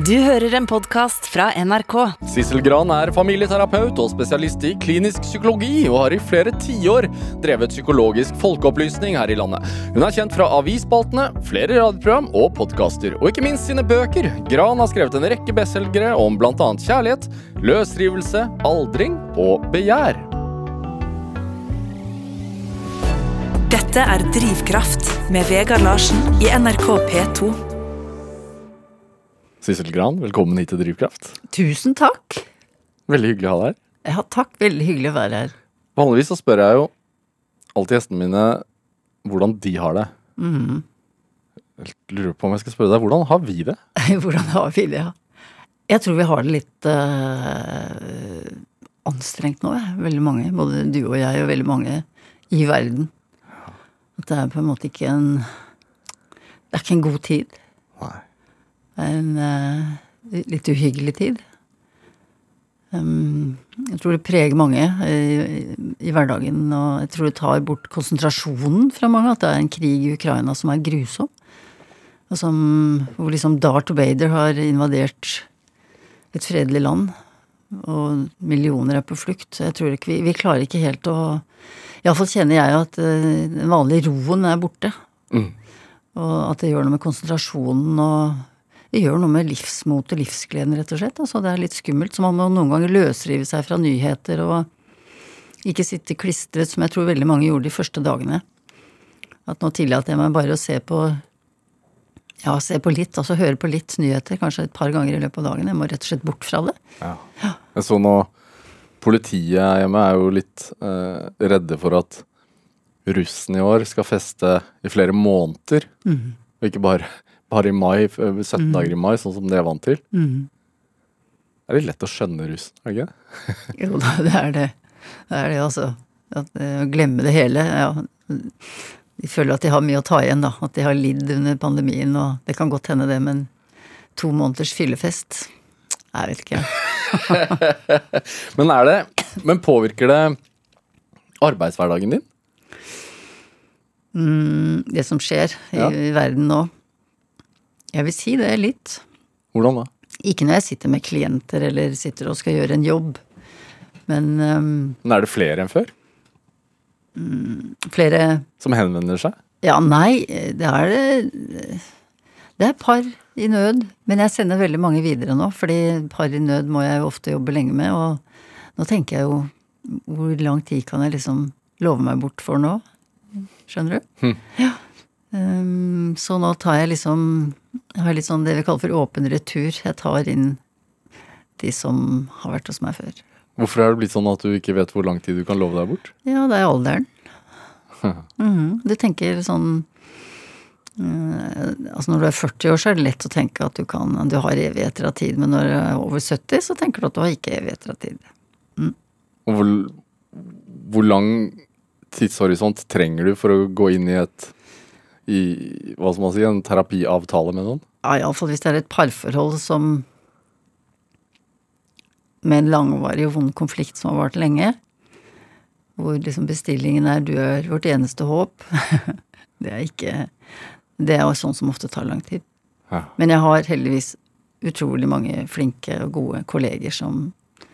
Du hører en podkast fra NRK. Sissel Gran er familieterapeut og spesialist i klinisk psykologi, og har i flere tiår drevet psykologisk folkeopplysning her i landet. Hun er kjent fra avisspaltene, flere radioprogram og podkaster, og ikke minst sine bøker. Gran har skrevet en rekke bestselgere om bl.a. kjærlighet, løsrivelse, aldring og begjær. Dette er Drivkraft med Vegard Larsen i NRK P2. Sissel Gran, velkommen hit til Drivkraft. Tusen takk. Veldig hyggelig å ha deg her. Ja, takk. Veldig hyggelig å være her. Vanligvis så spør jeg jo alltid gjestene mine hvordan de har det. Mm. Jeg lurer på om jeg skal spørre deg, hvordan har vi det? Hvordan har vi det? ja? Jeg tror vi har det litt øh, anstrengt nå, jeg. veldig mange. Både du og jeg og veldig mange i verden. At det er på en måte ikke en Det er ikke en god tid. Nei. En eh, litt uhyggelig tid. Jeg tror det preger mange i, i hverdagen, og jeg tror det tar bort konsentrasjonen fra mange. At det er en krig i Ukraina som er grusom. Og som, hvor liksom Darth Vader har invadert et fredelig land. Og millioner er på flukt. Jeg tror ikke vi, vi klarer ikke helt å Iallfall kjenner jeg at eh, den vanlige roen er borte. Mm. Og at det gjør noe med konsentrasjonen og det gjør noe med livsmot og livsgleden, rett og slett. Altså, det er litt skummelt. Så man må noen ganger løsrive seg fra nyheter og ikke sitte klistret, som jeg tror veldig mange gjorde de første dagene. At nå tillater jeg meg bare å se på ja, se på litt, altså høre på litt nyheter, kanskje et par ganger i løpet av dagen. Jeg må rett og slett bort fra det. Ja. Jeg så nå Politiet hjemme er jo litt eh, redde for at russen i år skal feste i flere måneder. Mhm. Og ikke bare, bare i mai, eh, 17 dager i mai, sånn som de er vant til. Mm. Det er litt lett å skjønne rusen, er det ikke? Jo da, det er det. Det er det, altså. At, eh, Å glemme det hele. Ja. De føler at de har mye å ta igjen, da. At de har lidd under pandemien, og det kan godt hende det, men to måneders fyllefest Jeg vet ikke. Men er det Men påvirker det arbeidshverdagen din? Mm, det som skjer i, Ja. i verden nå. Jeg vil si det litt. Hvordan da? Ikke når jeg sitter med klienter eller sitter og skal gjøre en jobb, men um, Men er det flere enn før flere som henvender seg? Ja, nei, det er det Det er par i nød, men jeg sender veldig mange videre nå, fordi par i nød må jeg jo ofte jobbe lenge med, og nå tenker jeg jo hvor lang tid kan jeg liksom love meg bort for nå? Skjønner du? Ja. Um, så nå tar jeg liksom Jeg har litt sånn det vi kaller for åpen retur. Jeg tar inn de som har vært hos meg før. Hvorfor er det blitt sånn at du ikke vet hvor lang tid du kan love deg bort? Ja, det er alderen. Mhm. Du tenker sånn eh, Altså Når du er 40 år, så er det lett å tenke at du kan Du har evigheter av tid, men når du er over 70, så tenker du at du har ikke evigheter av tid. Og hvor, hvor lang tidshorisont trenger du for å gå inn i et i, hva skal man si, en terapiavtale med noen? Ja, iallfall hvis det er et parforhold som Med en langvarig og vond konflikt som har vart lenge. Hvor liksom bestillingen er 'du er vårt eneste håp'. det er ikke Det er jo sånn som ofte tar lang tid. Ja. Men jeg har heldigvis utrolig mange flinke og gode kolleger som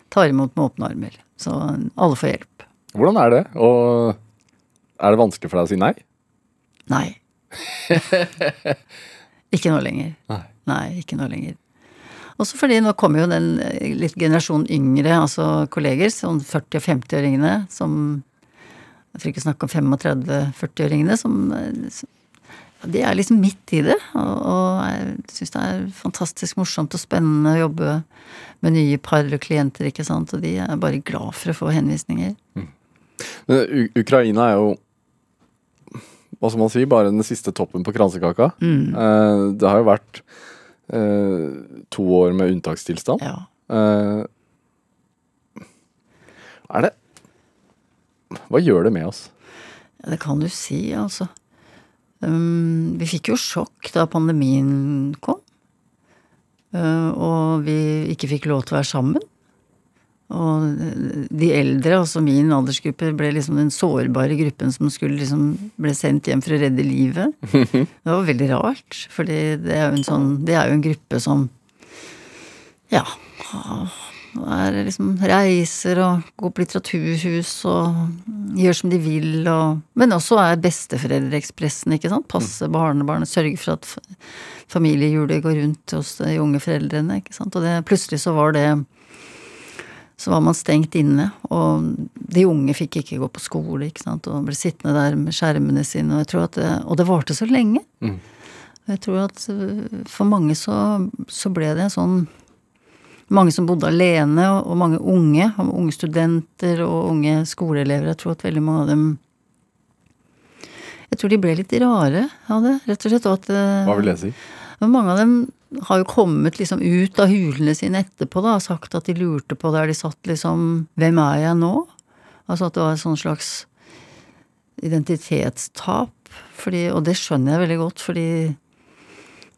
tar imot med åpne armer. Så alle får hjelp. Hvordan er det? Og er det vanskelig for deg å si nei? Nei. ikke nå lenger. Nei. Nei, ikke nå lenger. Også fordi nå kommer jo den eh, litt generasjon yngre, altså kolleger, sånn 40- og 50-åringene, som Jeg får ikke snakke om 35-40-åringene, som eh, som- De er liksom midt i det, og, og jeg syns det er fantastisk morsomt og spennende å jobbe med nye par og klienter, ikke sant, og de er bare glad for å få henvisninger. Mm. Ukraina er jo hva skal man si, bare den siste toppen på kransekaka. Eh, det har jo vært eh, to år med unntakstilstand. Ja. Eh, er det Hva gjør det med oss? Ja, det kan du si, altså. Um, vi fikk jo sjokk da pandemien kom. Uh, og vi ikke fikk lov til å være sammen. Og de eldre, altså min aldersgruppe, ble liksom den sårbare gruppen som skulle liksom ble sendt hjem for å redde livet. Det var veldig rart, fordi det er jo en sånn Det er jo en gruppe som Ja. Er liksom reiser og går på litteraturhus og gjør som de vil og Men også er besteforeldreekspressen, ikke sant. Passe barnebarnet, sørge for at familiehjulet går rundt hos de unge foreldrene, ikke sant. Og det, plutselig så var det så var man stengt inne, og de unge fikk ikke gå på skole, ikke sant, og ble sittende der med skjermene sine, og jeg tror at det, Og det varte så lenge. Mm. Jeg tror at øh, for mange så, så ble det en sånn Mange som bodde alene, og, og mange unge, og unge studenter og unge skoleelever. Jeg tror at veldig mange av dem Jeg tror de ble litt rare av det, rett og slett. Og at øh, Hva vil det si? mange av dem har jo kommet liksom ut av hulene sine etterpå da, og sagt at de lurte på der de satt liksom Hvem er jeg nå? Altså at det var et sånn slags identitetstap. Fordi, og det skjønner jeg veldig godt, fordi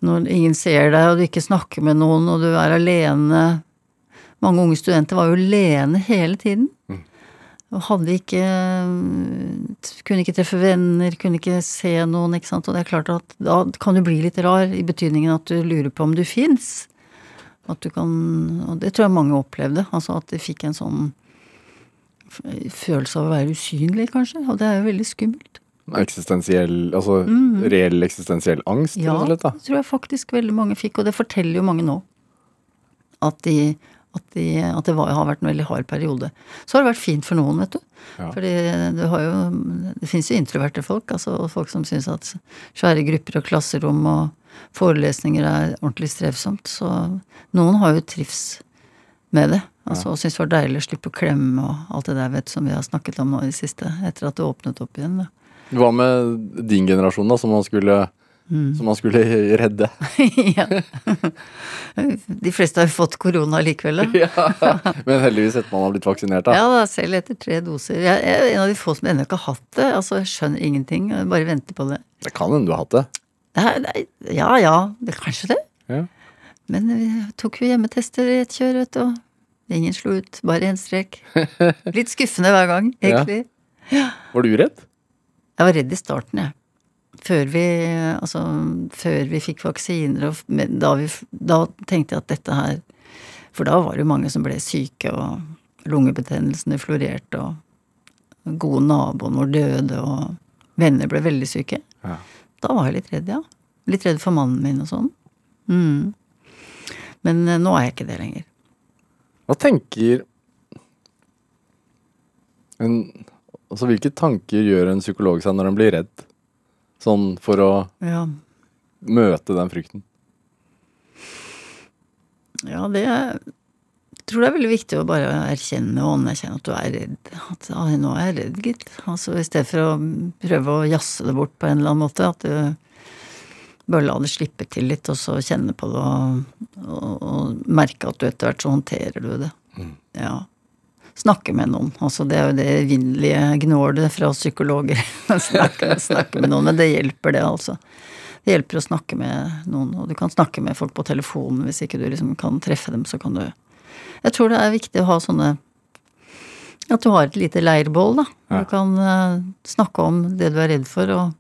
når ingen ser deg, og du ikke snakker med noen, og du er alene Mange unge studenter var jo alene hele tiden. Og hadde ikke Kunne ikke treffe venner, kunne ikke se noen, ikke sant. Og det er klart at da kan du bli litt rar, i betydningen at du lurer på om du fins. At du kan Og det tror jeg mange opplevde. Altså at de fikk en sånn følelse av å være usynlig, kanskje. Og det er jo veldig skummelt. Eksistensiell Altså reell eksistensiell angst, Mm. Ja, det tror jeg faktisk veldig mange fikk, og det forteller jo mange nå. At, de, at, de, at det var, har vært en veldig hard periode. Så har det vært fint for noen, vet du. Ja. Fordi du har jo Det fins jo introverte folk, altså folk som syns at svære grupper og klasserom og forelesninger er ordentlig strevsomt. Så noen har jo trivs med det. Altså, Og syns det var deilig å slippe å klemme og alt det der vet som vi har snakket om nå i det siste, etter at det åpnet opp igjen. da. Hva med din generasjon, da, som man skulle, Mm. som man skulle redde? ja. De fleste har jo fått korona likevel, da. ja. Men heldigvis etter man har blitt vaksinert, da. Ja da, selv etter tre doser. Jeg er en av de få som ennå ikke har hatt det. Altså, jeg skjønner ingenting. Jeg bare venter på det. Det kan hende du har hatt det. ja ja, det kanskje det. Ja. Men vi tok jo hjemmetester i et kjør, vet du. og Ingen slo ut, bare én strek. Litt skuffende hver gang, egentlig. Var du redd? Jeg var redd i starten, jeg. Før vi, altså, før vi fikk vaksiner, og da, vi, da tenkte jeg at dette her For da var det jo mange som ble syke, og lungebetennelsene florerte, og gode naboen vår døde, og venner ble veldig syke. Ja. Da var jeg litt redd, ja. Litt redd for mannen min og sånn. Mm. Men eh, nå er jeg ikke det lenger. Hva tenker en, Altså, hvilke tanker gjør en psykolog seg når en blir redd? Sånn for å Ja, møte den frykten. ja det er jeg tror det er veldig viktig å bare erkjenne og anerkjenne at du er redd. At ah, nå er jeg redd, gitt. Altså I stedet for å prøve å jazze det bort på en eller annen måte. At du bare la det slippe til litt, og så kjenne på det og, og, og merke at du etter hvert så håndterer du det. Ja. Snakke med noen. Altså det er jo det evinnelige gnålet fra oss psykologer. snakke, snakke med noen. Men det hjelper, det, altså. Det hjelper å snakke med noen, og du kan snakke med folk på telefonen hvis ikke du liksom kan treffe dem, så kan du Jeg tror det er viktig å ha sånne At du har et lite leirbål, da. Ja. Du kan uh, snakke om det du er redd for, og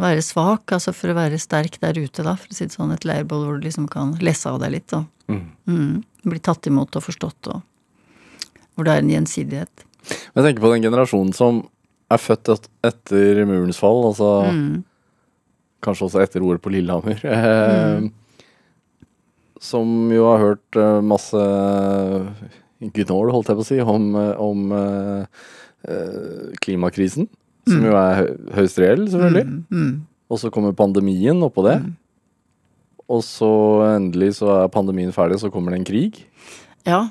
være svak, altså for å være sterk der ute, da, for å si det sånn. Et leirbål hvor du liksom kan lesse av deg litt, og Mm. mm, bli tatt imot og forstått, og hvor det er en gjensidighet. Jeg tenker på den generasjonen som er født et, etter murens fall, altså Mm. kanskje også etter ordet på Lillehammer. Eh, Som jo har hørt eh, masse gnål, holdt jeg på å si, om, eh, om eh, klimakrisen. Som jo er høyst reell, selvfølgelig. Mm, mm. Og så kommer pandemien oppå det. Og så endelig så er pandemien ferdig, så kommer det en krig. Ja.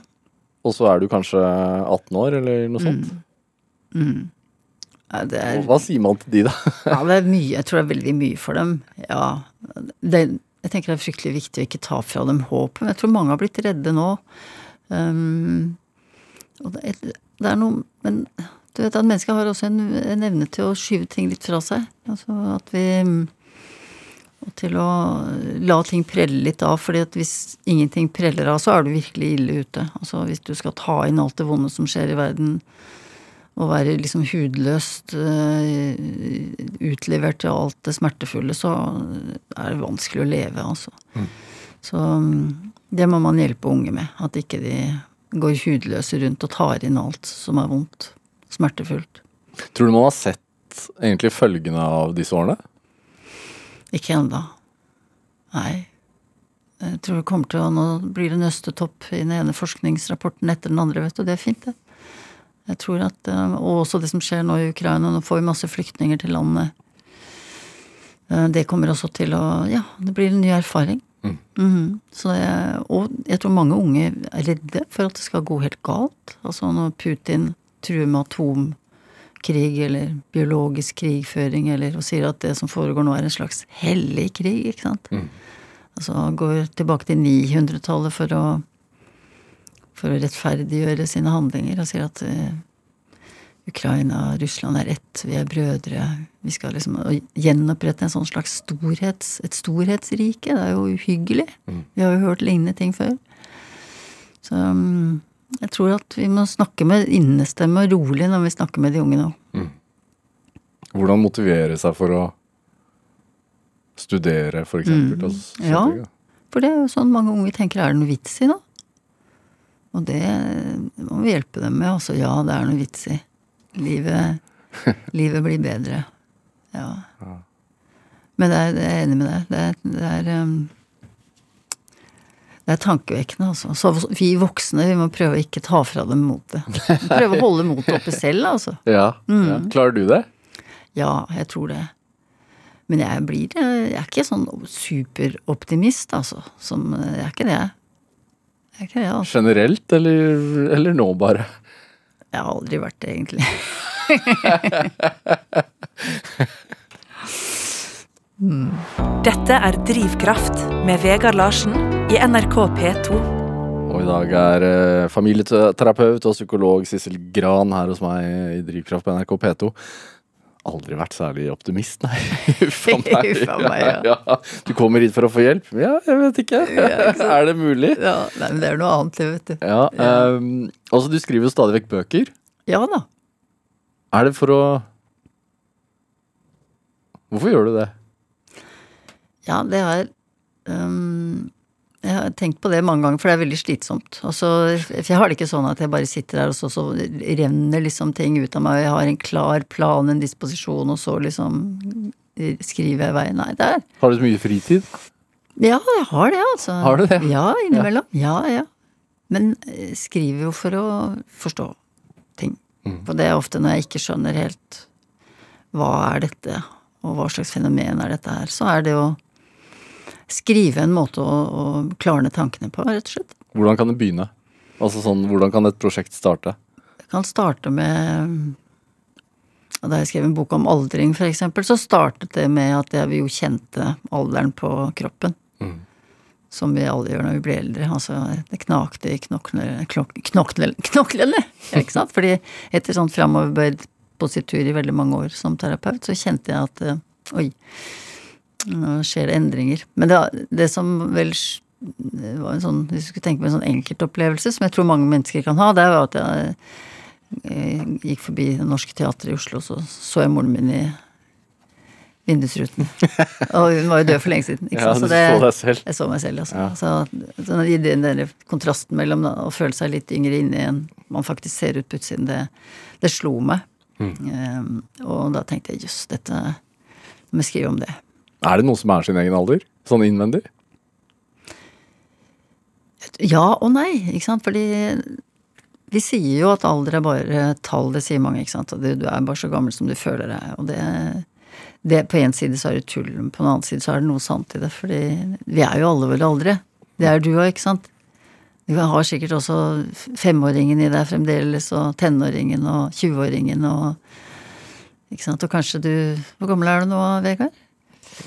Og så er du kanskje 18 år, eller noe sånt. Mm. Ja, det er, Hva sier man til de, da? ja, det er mye. Jeg tror det er veldig mye for dem. Ja. Det, jeg tenker det er fryktelig viktig å ikke ta fra dem håp. Men jeg tror mange har blitt redde nå. Um, og det, er- det er noe Men du vet at mennesker har også en, en evne til å skyve ting litt fra seg. Altså at vi Og til å la ting prelle litt av. fordi at hvis ingenting preller av, så er du virkelig ille ute. Altså hvis du skal ta inn alt det vonde som skjer i verden, og være liksom hudløst eh, utlevert til alt det smertefulle, så er det vanskelig å leve, altså. Så mm, Det må man hjelpe unge med. At ikke de går hudløse rundt og tar inn alt som er vondt. Smertefullt. Tror du man har sett egentlig følgene av disse årene? Ikke ennå. Nei. Jeg tror det kommer til å Nå blir det nøstetopp i den ene forskningsrapporten etter den andre, vet du. Det er fint, det. Jeg tror at, eh, Og også det som skjer nå i Ukraina. Nå får vi masse flyktninger til landet. Eh, Det kommer også til å Ja, det blir en ny erfaring. Mhm. Så jeg, og jeg tror mange unge er redde for at det skal gå helt galt. Altså når Putin truer med atomkrig eller biologisk krigføring eller og sier at det som foregår nå er en slags hellig krig, ikke sant. Altså går tilbake til 900-tallet for for å rettferdiggjøre sine handlinger og sier at uh, Ukraina og Russland er ett, vi er brødre. Vi skal liksom gjenopprette en sånn slags storhets, et storhetsrike. Det er jo uhyggelig. Vi har jo hørt lignende ting før. Så mm, jeg tror at vi må snakke med innestemme og rolig når vi snakker med de unge nå. Hvordan motivere seg for å studere, for eksempel? Mm. Mm. Ja. For det er jo sånn mange unge tenker er det noe vits i, da? Og det må vi hjelpe dem med. Altså ja, det er noe vits i. Livet, livet blir bedre. Ja. Men det er, jeg er enig med deg. Det er, det er um, det er tankevekkende, altså. Så vi voksne vi må prøve å ikke ta fra dem motet. Prøve å holde motet oppe selv, altså. Ja, ja. Klarer du det? Ja, jeg tror det. Men jeg blir Jeg er ikke sånn superoptimist, altså. Som Jeg er ikke det. Jeg er ikke det, altså. Generelt, eller, eller nå bare? Jeg har aldri vært det, egentlig. Dette er Drivkraft med Vegard Larsen i NRK P2. Og i dag er eh, familieterapeut og psykolog Sissel Gran her hos meg i Drivkraft på NRK P2. Aldri vært særlig optimist, nei. Uff a meg. Ja. ja. Du kommer hit for å få hjelp? Ja, jeg vet ikke. er det mulig? Ja, nei, men det er noe annet, det, vet du. Ja, ehm, altså Du skriver jo stadig vekk bøker. Ja da. Er det for å Hvorfor gjør du det? Ja, det er um, Jeg har tenkt på det mange ganger, for det er veldig slitsomt. Altså, jeg har det ikke sånn at jeg bare sitter her, og så, så renner liksom ting ut av meg, og jeg har en klar plan, en disposisjon, og så liksom skriver jeg veien vei. Nei, det er Har du så mye fritid? Ja, jeg har det, altså. Har du det? Ja, innimellom. Ja, ja. Men eh, skriver jo for å forstå ting. Mm. For det er ofte når jeg ikke skjønner helt hva er dette, og hva slags fenomen er dette her, så er det å skrive en måte å, å klarne tankene på, rett og slett. Hvordan kan det begynne? Altså sånn, Hvordan kan et prosjekt starte? Det kan starte med Da jeg skrev en bok om aldring, eksempel, så startet det med at jeg jo kjente alderen på kroppen. Mm. Som vi alle gjør når vi blir eldre. Altså, det knakte i knoklene, knoklene, knoklene! Ikke sant? Fordi etter sånn framoverbøyd positur i veldig mange år som terapeut, så kjente jeg at eh, oi, nå skjer det endringer. Men det, det som vel det var en sånn, Hvis du skulle tenke på en sånn enkeltopplevelse, som jeg tror mange mennesker kan ha, det er jo at jeg, jeg gikk forbi Det Norske Teatret i Oslo, så så jeg moren min i vindusruten. Og hun var jo død for lenge siden. Ikke Ja, sant? Så det- så deg selv. Jeg så meg selv, altså. Ja. Så, så den der kontrasten mellom da, å føle seg litt yngre inni enn man faktisk ser ut på utsiden, det, det slo meg. Mm. Um, og da tenkte jeg jøss, dette må jeg skrive om det. Er det noen som er sin egen alder? Sånn innvendig? Ja og nei, ikke sant. Fordi vi sier jo at alder er bare tall, det sier mange, ikke sant. Du, er bare så gammel som du føler deg. Og det, det På en side så er det tull, men på den annen side så er det noe sant i det. Fordi vi er jo alle vel aldre. Det er du òg, ikke sant. Du har sikkert også femåringen i deg fremdeles, og tenåringen og 20-åringen og Ikke sant. Og kanskje du Hvor gammel er du nå, Vegard?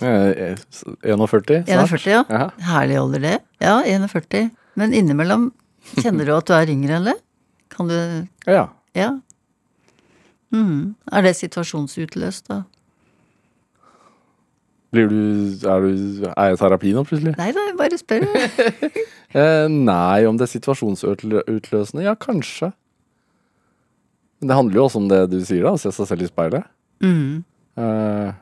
Eh, 41? snart? 41, ja. Ja. Herlig alder, det. Ja, 41. Men innimellom kjenner du at du er yngre eller? Kan du ja. Ja. Mm. Er det situasjonsutløst, da? Blir du Er, du, er jeg i terapi nå, plutselig? Nei da, jeg bare spør. Eh, nei, om det er situasjonsutløsende? Ja, kanskje. Men det handler jo også om det du sier, da. Å se seg selv i speilet. Mm. Eh,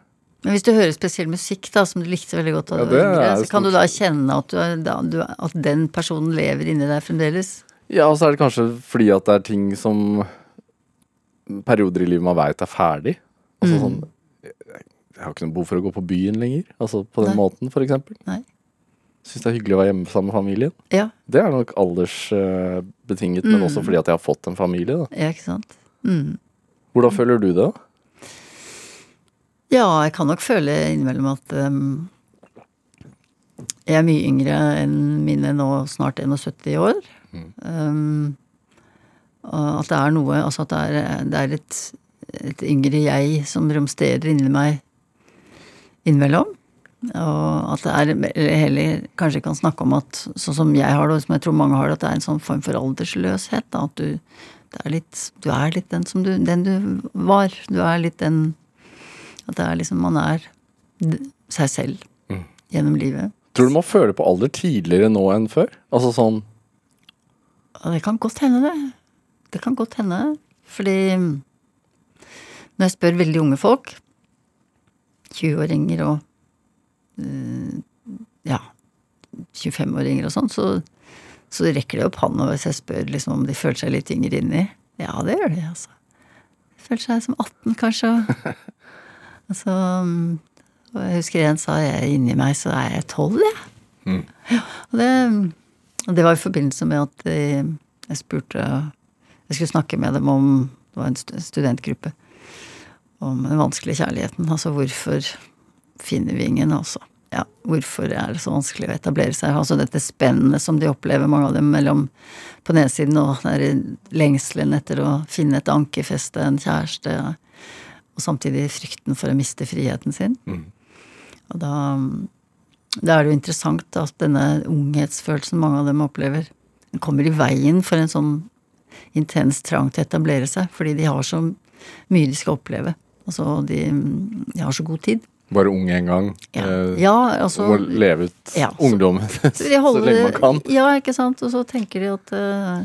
Men hvis du hører spesiell musikk da, som du likte veldig godt da Ja, det det så kan du da kjenne at, du at den personen lever inni deg fremdeles? Ja, og så er det kanskje fordi at det er ting som Perioder i livet man veit er ferdig. Altså Mm. sånn Jeg har ikke noe behov for å gå på byen lenger. Altså på den Nei. måten, for eksempel. Nei. Syns det er hyggelig å være hjemme sammen med familien. Ja, Det er nok aldersbetinget, men Mm. også fordi at jeg har fått en familie. da ja ikke sant? Mm. Hvordan føler du det? da? Ja, jeg kan nok føle innimellom at um, jeg er mye yngre enn mine nå snart 71 år. Um, at det er noe Altså at det er, det er et, et yngre jeg som romsterer inni meg innimellom. Og at det er eller heller kanskje kan snakke om at sånn som jeg har det, og som jeg tror mange har det, at det er en sånn form for aldersløshet. Da, at du, det er litt, du er litt den som du, den du var. Du er litt den At det er liksom Man er seg selv gjennom livet. Tror du man føler på alder tidligere nå enn før? Altså sånn det kan godt hende, det. Det kan godt hende. Fordi når jeg spør veldig unge folk, 20-åringer og eh, ja, 25-åringer og sånn, så, så rekker de opp hånda hvis jeg spør liksom om de føler seg litt yngre inni. Ja, det gjør de, altså. De føler seg som 18, kanskje. altså, og jeg husker en sa jeg inni meg så er jeg 12, jeg. Ja, og det, det var i forbindelse med at jeg, jeg spurte Jeg skulle snakke med dem om Det var en studentgruppe. Om den vanskelige kjærligheten. Altså hvorfor finner vi ingen, altså. Ja, hvorfor er det så vanskelig å etablere seg? Altså dette spennet som de opplever, mange av dem, mellom på den ene siden og lengselen etter å finne et ankerfeste, en kjæreste, og samtidig frykten for å miste friheten sin. Og da, da er det jo interessant at denne unghetsfølelsen mange av dem opplever, den kommer i veien for en sånn intens trang til å etablere seg, fordi de har så mye de skal oppleve. Altså, de, de har så god tid. bare ung en gang. Ja, eh, ja altså og leve ut ja, ungdommen så, de så holder, lenge man kan. Ja, ikke sant. Og så tenker de at eh,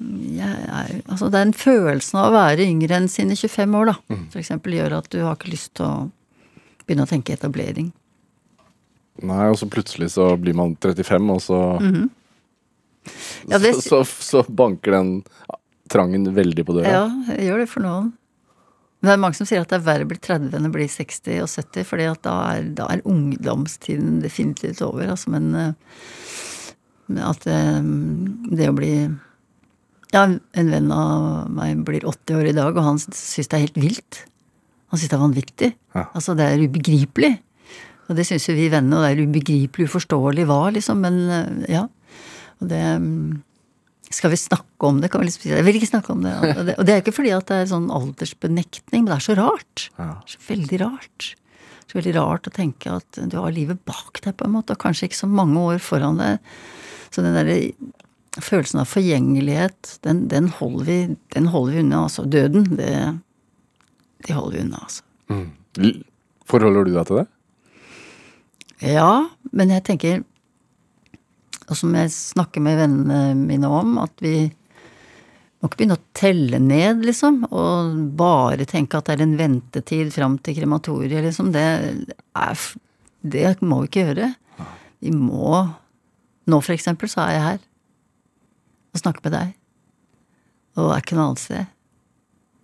jeg altså Den følelsen av å være yngre enn sine 25 år, da, Mm. for eksempel, gjør at du har ikke lyst til å begynne å tenke etablering. Nei, og så plutselig så blir man 35, og så Mhm. Ja, det- så, så, så banker den trangen veldig på døra. Ja, jeg gjør det for noen. Men det er mange som sier at det er verre å bli 30 enn å bli 60 og 70, fordi at da da er ungdomstiden definitivt over. Altså, men eh, at det, det å bli Ja, en venn av meg blir 80 år i dag, og han syns det er helt vilt. Han syns det er vanvittig. Ja. Altså, det er ubegripelig. Og det syns jo vi vennene, og det er ubegripelig, uforståelig hva, liksom, men eh, ja. Og det mm, skal vi snakke om det? Kan vi liksom si Jeg vil ikke snakke om det. Og det, og det er ikke fordi at det er sånn aldersbenektning, men det er så rart. Ja. Så veldig rart. Så veldig rart å tenke at du har livet bak deg, på en måte, og kanskje ikke så mange år foran deg. Så den derre følelsen av forgjengelighet, den, den, holder vi, den holder vi unna. Altså døden, det, det holder vi unna, altså. Mm. Forholder du deg til det? Ja, men jeg tenker Og som jeg snakker med vennene mine om, at vi må ikke begynne å telle ned, liksom. Og bare tenke at det er en ventetid fram til krematoriet, liksom. Det er Det må vi ikke gjøre. Vi må Nå, for eksempel, så er jeg her og snakke med deg. Og er ikke noe annet sted.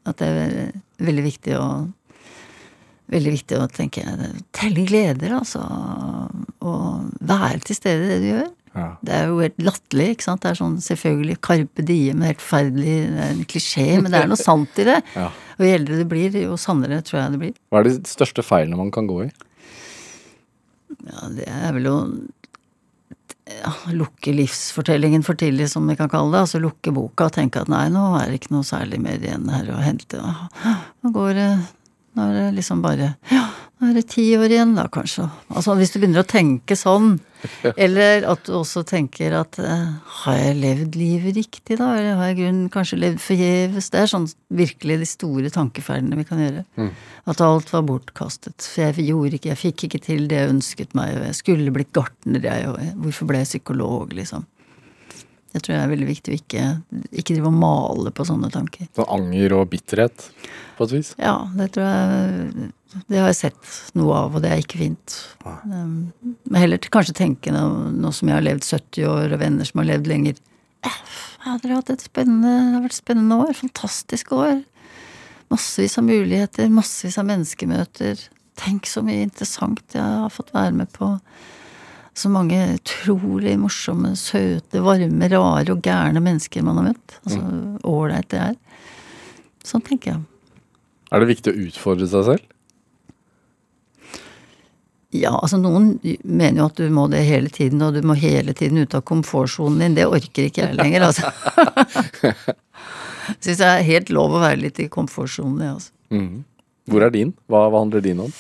At det er veldig viktig å Veldig viktig å tenke Telle gleder, altså. Og være til stede i det du gjør. Ja. Det er jo helt latterlig, ikke sant. Det er sånn selvfølgelig Carpe diem, helt forferdelig, det er en klisjé, men det er noe sant i det. Ja. Og jo eldre du blir, jo sannere tror jeg det blir. Hva er de største feilene man kan gå i? Ja, det er vel å ja, lukke livsfortellingen for tidlig, som vi kan kalle det. Altså lukke boka og tenke at nei, nå er det ikke noe særlig mer igjen her å hente. Nå går det Nå er det liksom bare Ja, er det ti år igjen, da, kanskje. Altså hvis du begynner å tenke sånn, eller at du også tenker at eh, har jeg levd livet riktig, da? Eller har jeg grunnen kanskje levd forgjeves? Det er sånn virkelig de store tankeferdene vi kan gjøre. At alt var bortkastet. For jeg gjorde ikke, jeg fikk ikke til det jeg ønsket meg, og jeg skulle blitt gartner, jeg, og hvorfor ble jeg psykolog, liksom? Det tror jeg er veldig viktig å ikke, ikke drive og male på sånne tanker. Så anger og bitterhet, på et vis. Ja, det tror jeg Det har jeg sett noe av, og det er ikke fint. Um, Men heller kanskje tenke nå, nå som jeg har levd 70 år, og venner som har levd lenger ja, dere har hatt et spennende, Det har vært spennende år. Fantastiske år. Massevis av muligheter, massevis av menneskemøter. Tenk så mye interessant jeg har fått være med på. Så mange utrolig morsomme, søte, varme, rare og gærne mennesker man har møtt. Altså ålreit det er. Sånn tenker jeg. Er det viktig å utfordre seg selv? Ja, altså noen mener jo at du må det hele tiden, og du må hele tiden ut av komfortsonen din. Det orker ikke jeg lenger, altså. Syns det er helt lov å være litt i komfortsonen, jeg, altså. Mm. Hvor er din? Hva, hva handler din om?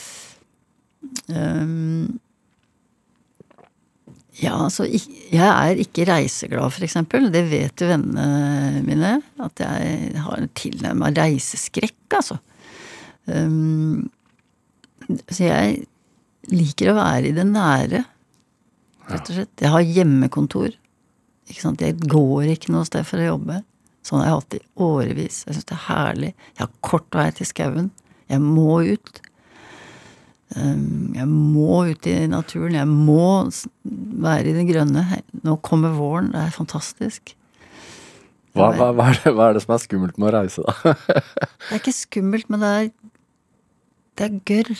Um, ja, altså Jeg er ikke reiseglad, eksempel. Det vet jo vennene mine. At jeg har en tilnærma reiseskrekk, altså. Um, så jeg liker å være i det nære, rett og slett. Jeg har hjemmekontor. Ikke sant? Jeg går ikke noe sted for å jobbe. Sånn har jeg hatt det i årevis. Jeg syns det er herlig. Jeg har kort vei til skauen. Jeg må ut. Um, Jeg må ut i naturen. Jeg må være i det grønne. Nå kommer våren. Det er fantastisk. Hva, hva, hva, er det, hva er det som er skummelt med å reise, da? Det er ikke skummelt, men det er Det er gørr.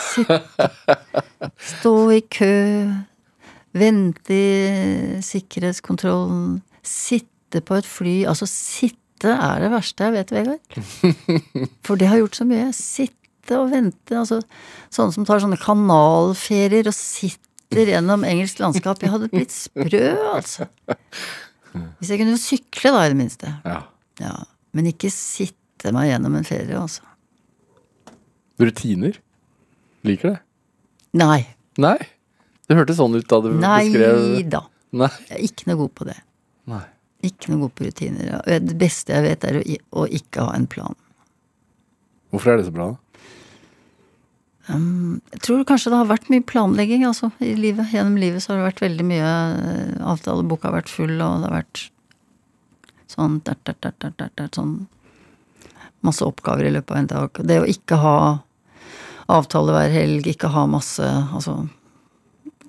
Sitte Stå i kø. Vente i sikkerhetskontrollen. Sitte på et fly. Altså, sitte er det verste jeg vet, Vegard. For det har gjort så mye. Sitte og vente. Altså, sånne som tar sånne kanalferier og sitter gjennom engelsk landskap. Jeg hadde blitt sprø, altså. Hvis jeg kunne sykle, da, i det minste. Ja. Ja, men ikke sitte meg gjennom en ferie, altså. Rutiner? Liker det? Nei. Nei? Det hørtes sånn ut da du Nei beskrev da. Nei. Jeg er ikke noe god på det. Nei. Ikke noe god på rutiner. Det beste jeg vet, er å ikke ha en plan. Hvorfor er det så bra? da? Jeg tror kanskje det har vært mye planlegging altså, i livet. Gjennom livet så har det vært veldig mye eh, Avtaleboka har vært full, og det har vært sånn der, der, der, der, der, der, sånn Masse oppgaver i løpet av en dag. Det å ikke ha avtale hver helg, ikke ha masse Altså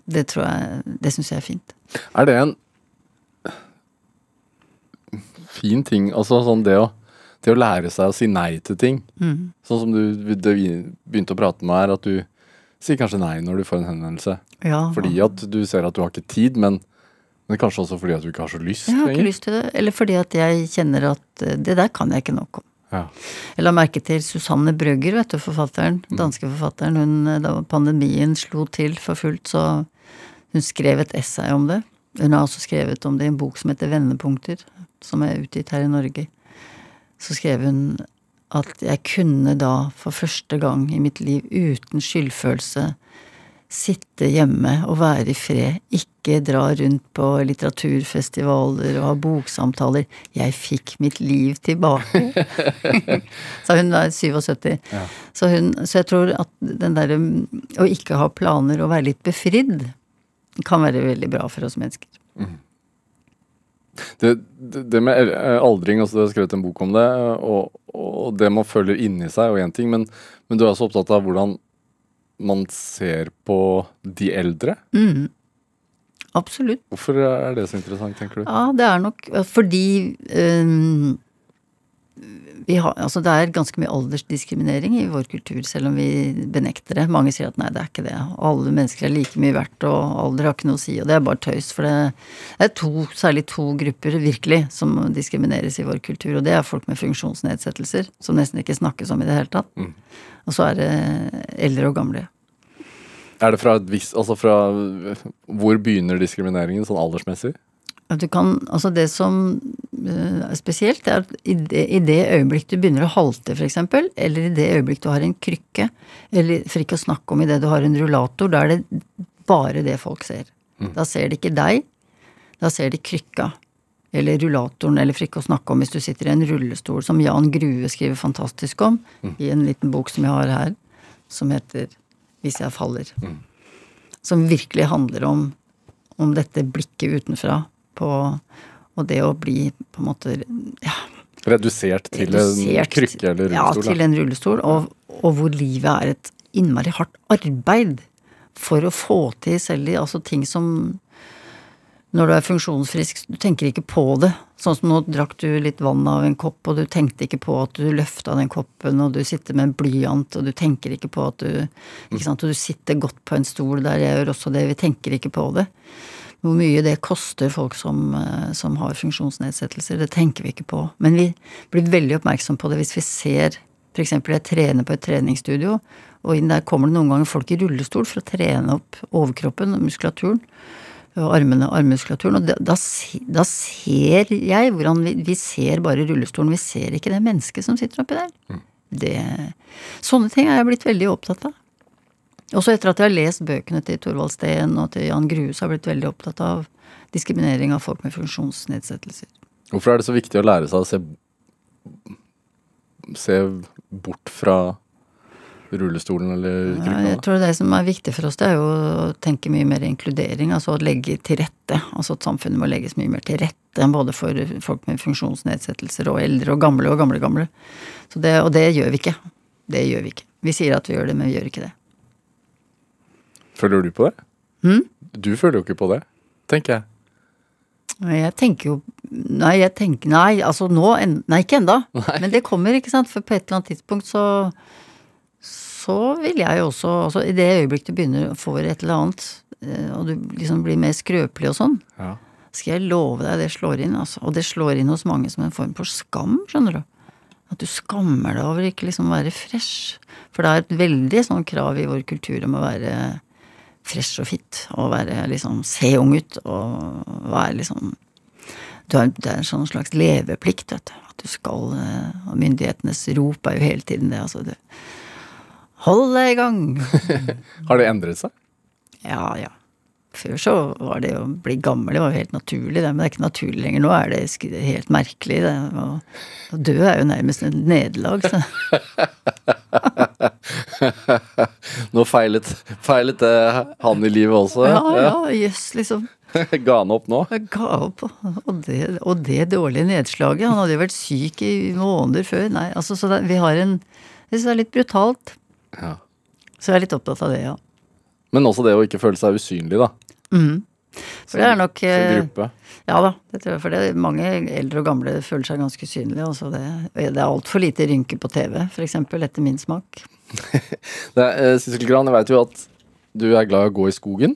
Det tror jeg Det syns jeg er fint. Er det en fin ting Altså sånn det å, det å lære seg å si nei til ting. Mm. Sånn som du begynte å prate med her, at du sier kanskje nei når du får en henvendelse. Ja, Fordi at du ser at du har ikke tid, men, men kanskje også fordi at du ikke har så lyst Jeg har ikke lenger. lyst til det. Eller fordi at jeg kjenner at eh, det der kan jeg ikke nok om. Ja. Jeg la merke til Susanne Brøgger, vet du, forfatteren. Danske forfatteren. Hun, eh, da pandemien slo til for fullt, så hun skrev et essay om det. Hun har også skrevet om det i en bok som heter Vendepunkter, som er utgitt her i Norge. Så skrev hun at jeg kunne da for første gang i mitt liv uten skyldfølelse sitte hjemme og være i fred, ikke dra rundt på litteraturfestivaler og ha boksamtaler. Jeg fikk mitt liv tilbake. så hun var 77. Så, hun, så jeg tror at den derre å ikke ha planer og være litt befridd kan være veldig bra for oss mennesker. Det, det, det med eh, aldring, altså du har skrevet en bok om det, og, og det man føler inni seg, og én ting, men, men du er også opptatt av hvordan man ser på de eldre. Mm. Absolutt. Hvorfor er det så interessant, tenker du? Ja, det er nok fordi vi har, altså Det er ganske mye aldersdiskriminering i vår kultur, selv om vi benekter det. Mange sier at nei, det er ikke det. Alle mennesker er like mye verdt, og alder har ikke noe å si. Og det er bare tøys. For det, det er to, særlig to grupper virkelig som diskrimineres i vår kultur. Og det er folk med funksjonsnedsettelser, som nesten ikke snakkes om i det hele tatt. Og så er det eldre og gamle. Er det fra et visst Altså fra Hvor begynner diskrimineringen sånn aldersmessig? At du kan, altså det som eh, er spesielt, er at i det, i det øyeblikk du begynner å halte, f.eks., eller i det øyeblikk du har en krykke, eller for ikke å snakke om i det du har en rullator, da er det bare det folk ser. Da ser de ikke deg, da ser de krykka. Eller rullatoren, eller for ikke å snakke om hvis du sitter i en rullestol, som Jan Grue skriver fantastisk om, i en liten bok som jeg har her, som heter Hvis jeg faller. Som virkelig handler om, om dette blikket utenfra på Og det å bli på en måte ja, Redusert til en krykke eller Ja, til en rullestol. Og, og hvor livet er et innmari hardt arbeid for å få til selv altså ting som når du er funksjonsfrisk, du tenker ikke på det. Sånn som nå drakk du litt vann av en kopp, og du tenkte ikke på at du løfta den koppen, og du sitter med en blyant, og du tenker ikke på at du ikke sant, Og du sitter godt på en stol der, jeg gjør også det, vi tenker ikke på det. Hvor mye det koster folk som, eh, som har funksjonsnedsettelser, det tenker vi ikke på. Men vi blir veldig oppmerksom på det hvis vi ser f.eks. jeg trener på et treningsstudio, og inn der kommer det noen ganger folk i rullestol for å trene opp overkroppen og muskulaturen. Og armene, og armmuskulaturen. Og da, da, da ser jeg hvordan vi, vi ser bare rullestolen, vi ser ikke det mennesket som sitter oppi der. Det, sånne ting er jeg blitt veldig opptatt av. Også etter at jeg har lest bøkene til Thorvald Steen og til Jan Grue, så har jeg blitt veldig opptatt av diskriminering av folk med funksjonsnedsettelser. Hvorfor er det så viktig å lære seg å se, se bort fra rullestolen eller Ja, krykka? jeg tror det som er viktig for oss, det er jo å tenke mye mer inkludering. Altså å legge til rette. Altså at samfunnet må legges mye mer til rette. Både for folk med funksjonsnedsettelser og eldre og gamle og gamle gamle. Så det, og det gjør vi ikke. Det gjør vi ikke. Vi sier at vi gjør det, men vi gjør ikke det. Føler du på det? Hm? Du føler jo ikke på det, tenker jeg. Jeg tenker jo Nei, jeg tenker Nei, altså nå Nei, ikke enda. Men det kommer, ikke sant. For på et eller annet tidspunkt så så vil jeg jo også altså I det øyeblikk du begynner å få et eller annet, eh, og du liksom blir mer skrøpelig og sånn, Ja. skal jeg love deg, det slår inn, altså. Og det slår inn hos mange som en form for skam, skjønner du. At du skammer deg over ikke liksom være fresh. For det er et veldig sånn krav i vår kultur om å være fresh og fit. Og være liksom se ung ut og være liksom du har, Det er en sånn slags leveplikt, vet du. At du skal eh, Og myndighetenes rop er jo hele tiden det, altså. Du, Hold deg i gang! Har det endret seg? Ja, ja. Før så var det å bli gammel, det var jo helt naturlig, det. Men det er ikke naturlig lenger. Nå er det helt merkelig. Det. Å, å dø er jo nærmest et nederlag. Nå feilet, feilet det han i livet også. Ja, ja, jøss, liksom. Ga han opp nå? Ga opp. Og det, og det dårlige nedslaget. Han hadde jo vært syk i måneder før. Nei, altså, så det, vi har en Jeg syns det er litt brutalt. Ja. Så jeg er litt opptatt av det, ja. Men også det å ikke føle seg usynlig, da. For det er nok eh, gruppe. Ja da, det tror jeg. For det, mange eldre og gamle føler seg ganske usynlige. Altså det, det er altfor lite rynke på TV, f.eks. etter min smak. Eh, Sissel Gran, jeg vet jo at du er glad i å gå i skogen.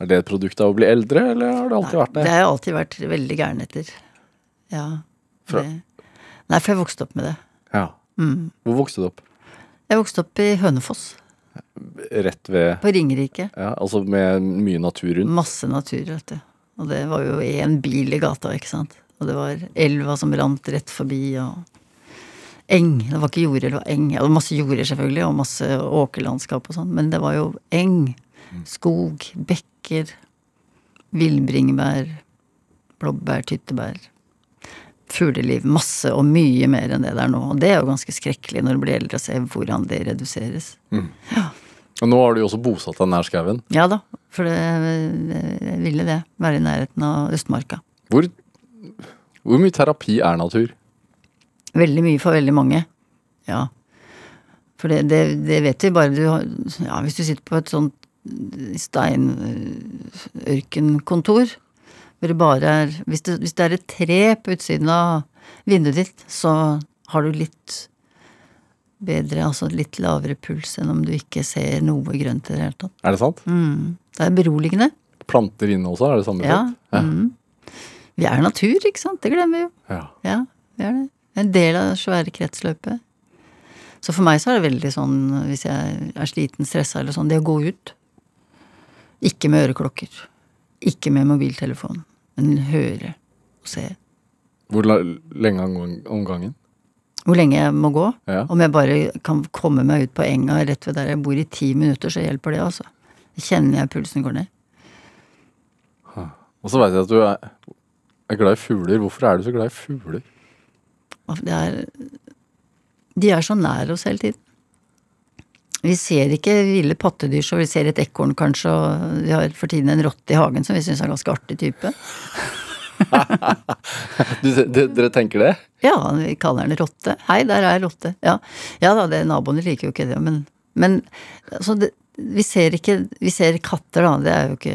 Er det et produkt av å bli eldre, eller har det alltid vært det? Det har jeg alltid vært veldig gæren etter. Ja. Fra- Det. Nei, for jeg vokste opp med det. Ja. Hvor vokste du opp? Jeg vokste opp i Hønefoss, Rett ved på Ringerike. ja, Altså med mye natur rundt? Masse natur, vet du. Og det var jo én bil i gata, ikke sant. Og det var elva som rant rett forbi, og eng. Det var ikke jorder, det var eng. Ja, det var masse jorder, selvfølgelig, og masse åkerlandskap og sånn, men det var jo eng. Skog, bekker, villbringebær, blåbær, tyttebær. Fugleliv. Masse, og mye mer enn det der nå. Og det er jo ganske skrekkelig når du blir eldre, å se hvordan det reduseres. Og nå har du jo også bosatt deg nær skauen. Ja da, for det, jeg ville det. Være i nærheten av Østmarka. Hvor, hvor mye terapi er natur? Veldig mye for veldig mange. Ja. For det, det, det vet vi bare du har Ja, hvis du sitter på et sånt steinørkenkontor hvor det bare er hvis det, hvis det er et tre på utsiden av vinduet ditt, så har du litt bedre, altså litt lavere puls enn om du ikke ser noe grønt i det hele tatt. Er det sant? Mm. Det er beroligende. Planter inne også, er det samme Ja. Ja. Mm. Vi er natur, ikke sant? Det glemmer vi jo. ja. Ja, vi er det. En del av det svære kretsløpet. Så for meg så er det veldig sånn, hvis jeg er sliten, stressa eller sånn, det å gå ut. Ikke med øreklokker. Ikke med mobiltelefon. Men høre og se. Hvor lenge om- gangen? Hvor lenge jeg må gå. Ja. Om jeg bare kan komme meg ut på enga rett ved der jeg bor i ti minutter, så hjelper det, altså. Da kjenner jeg pulsen går ned. Og så veit jeg at du er, er glad i fugler. Hvorfor er du så glad i fugler? Det er De er så nær oss hele tiden. Vi ser ikke ville pattedyr, så vi ser et ekorn kanskje, og vi har for tiden en rotte i hagen som vi syns er en ganske artig type. Du, de, dere tenker det? Ja, vi kaller den rotte. Hei, der er rotte. Ja, ja da, det, naboene liker jo ikke det, men, men altså, det, vi ser ikke Vi ser katter, da. Det er jo ikke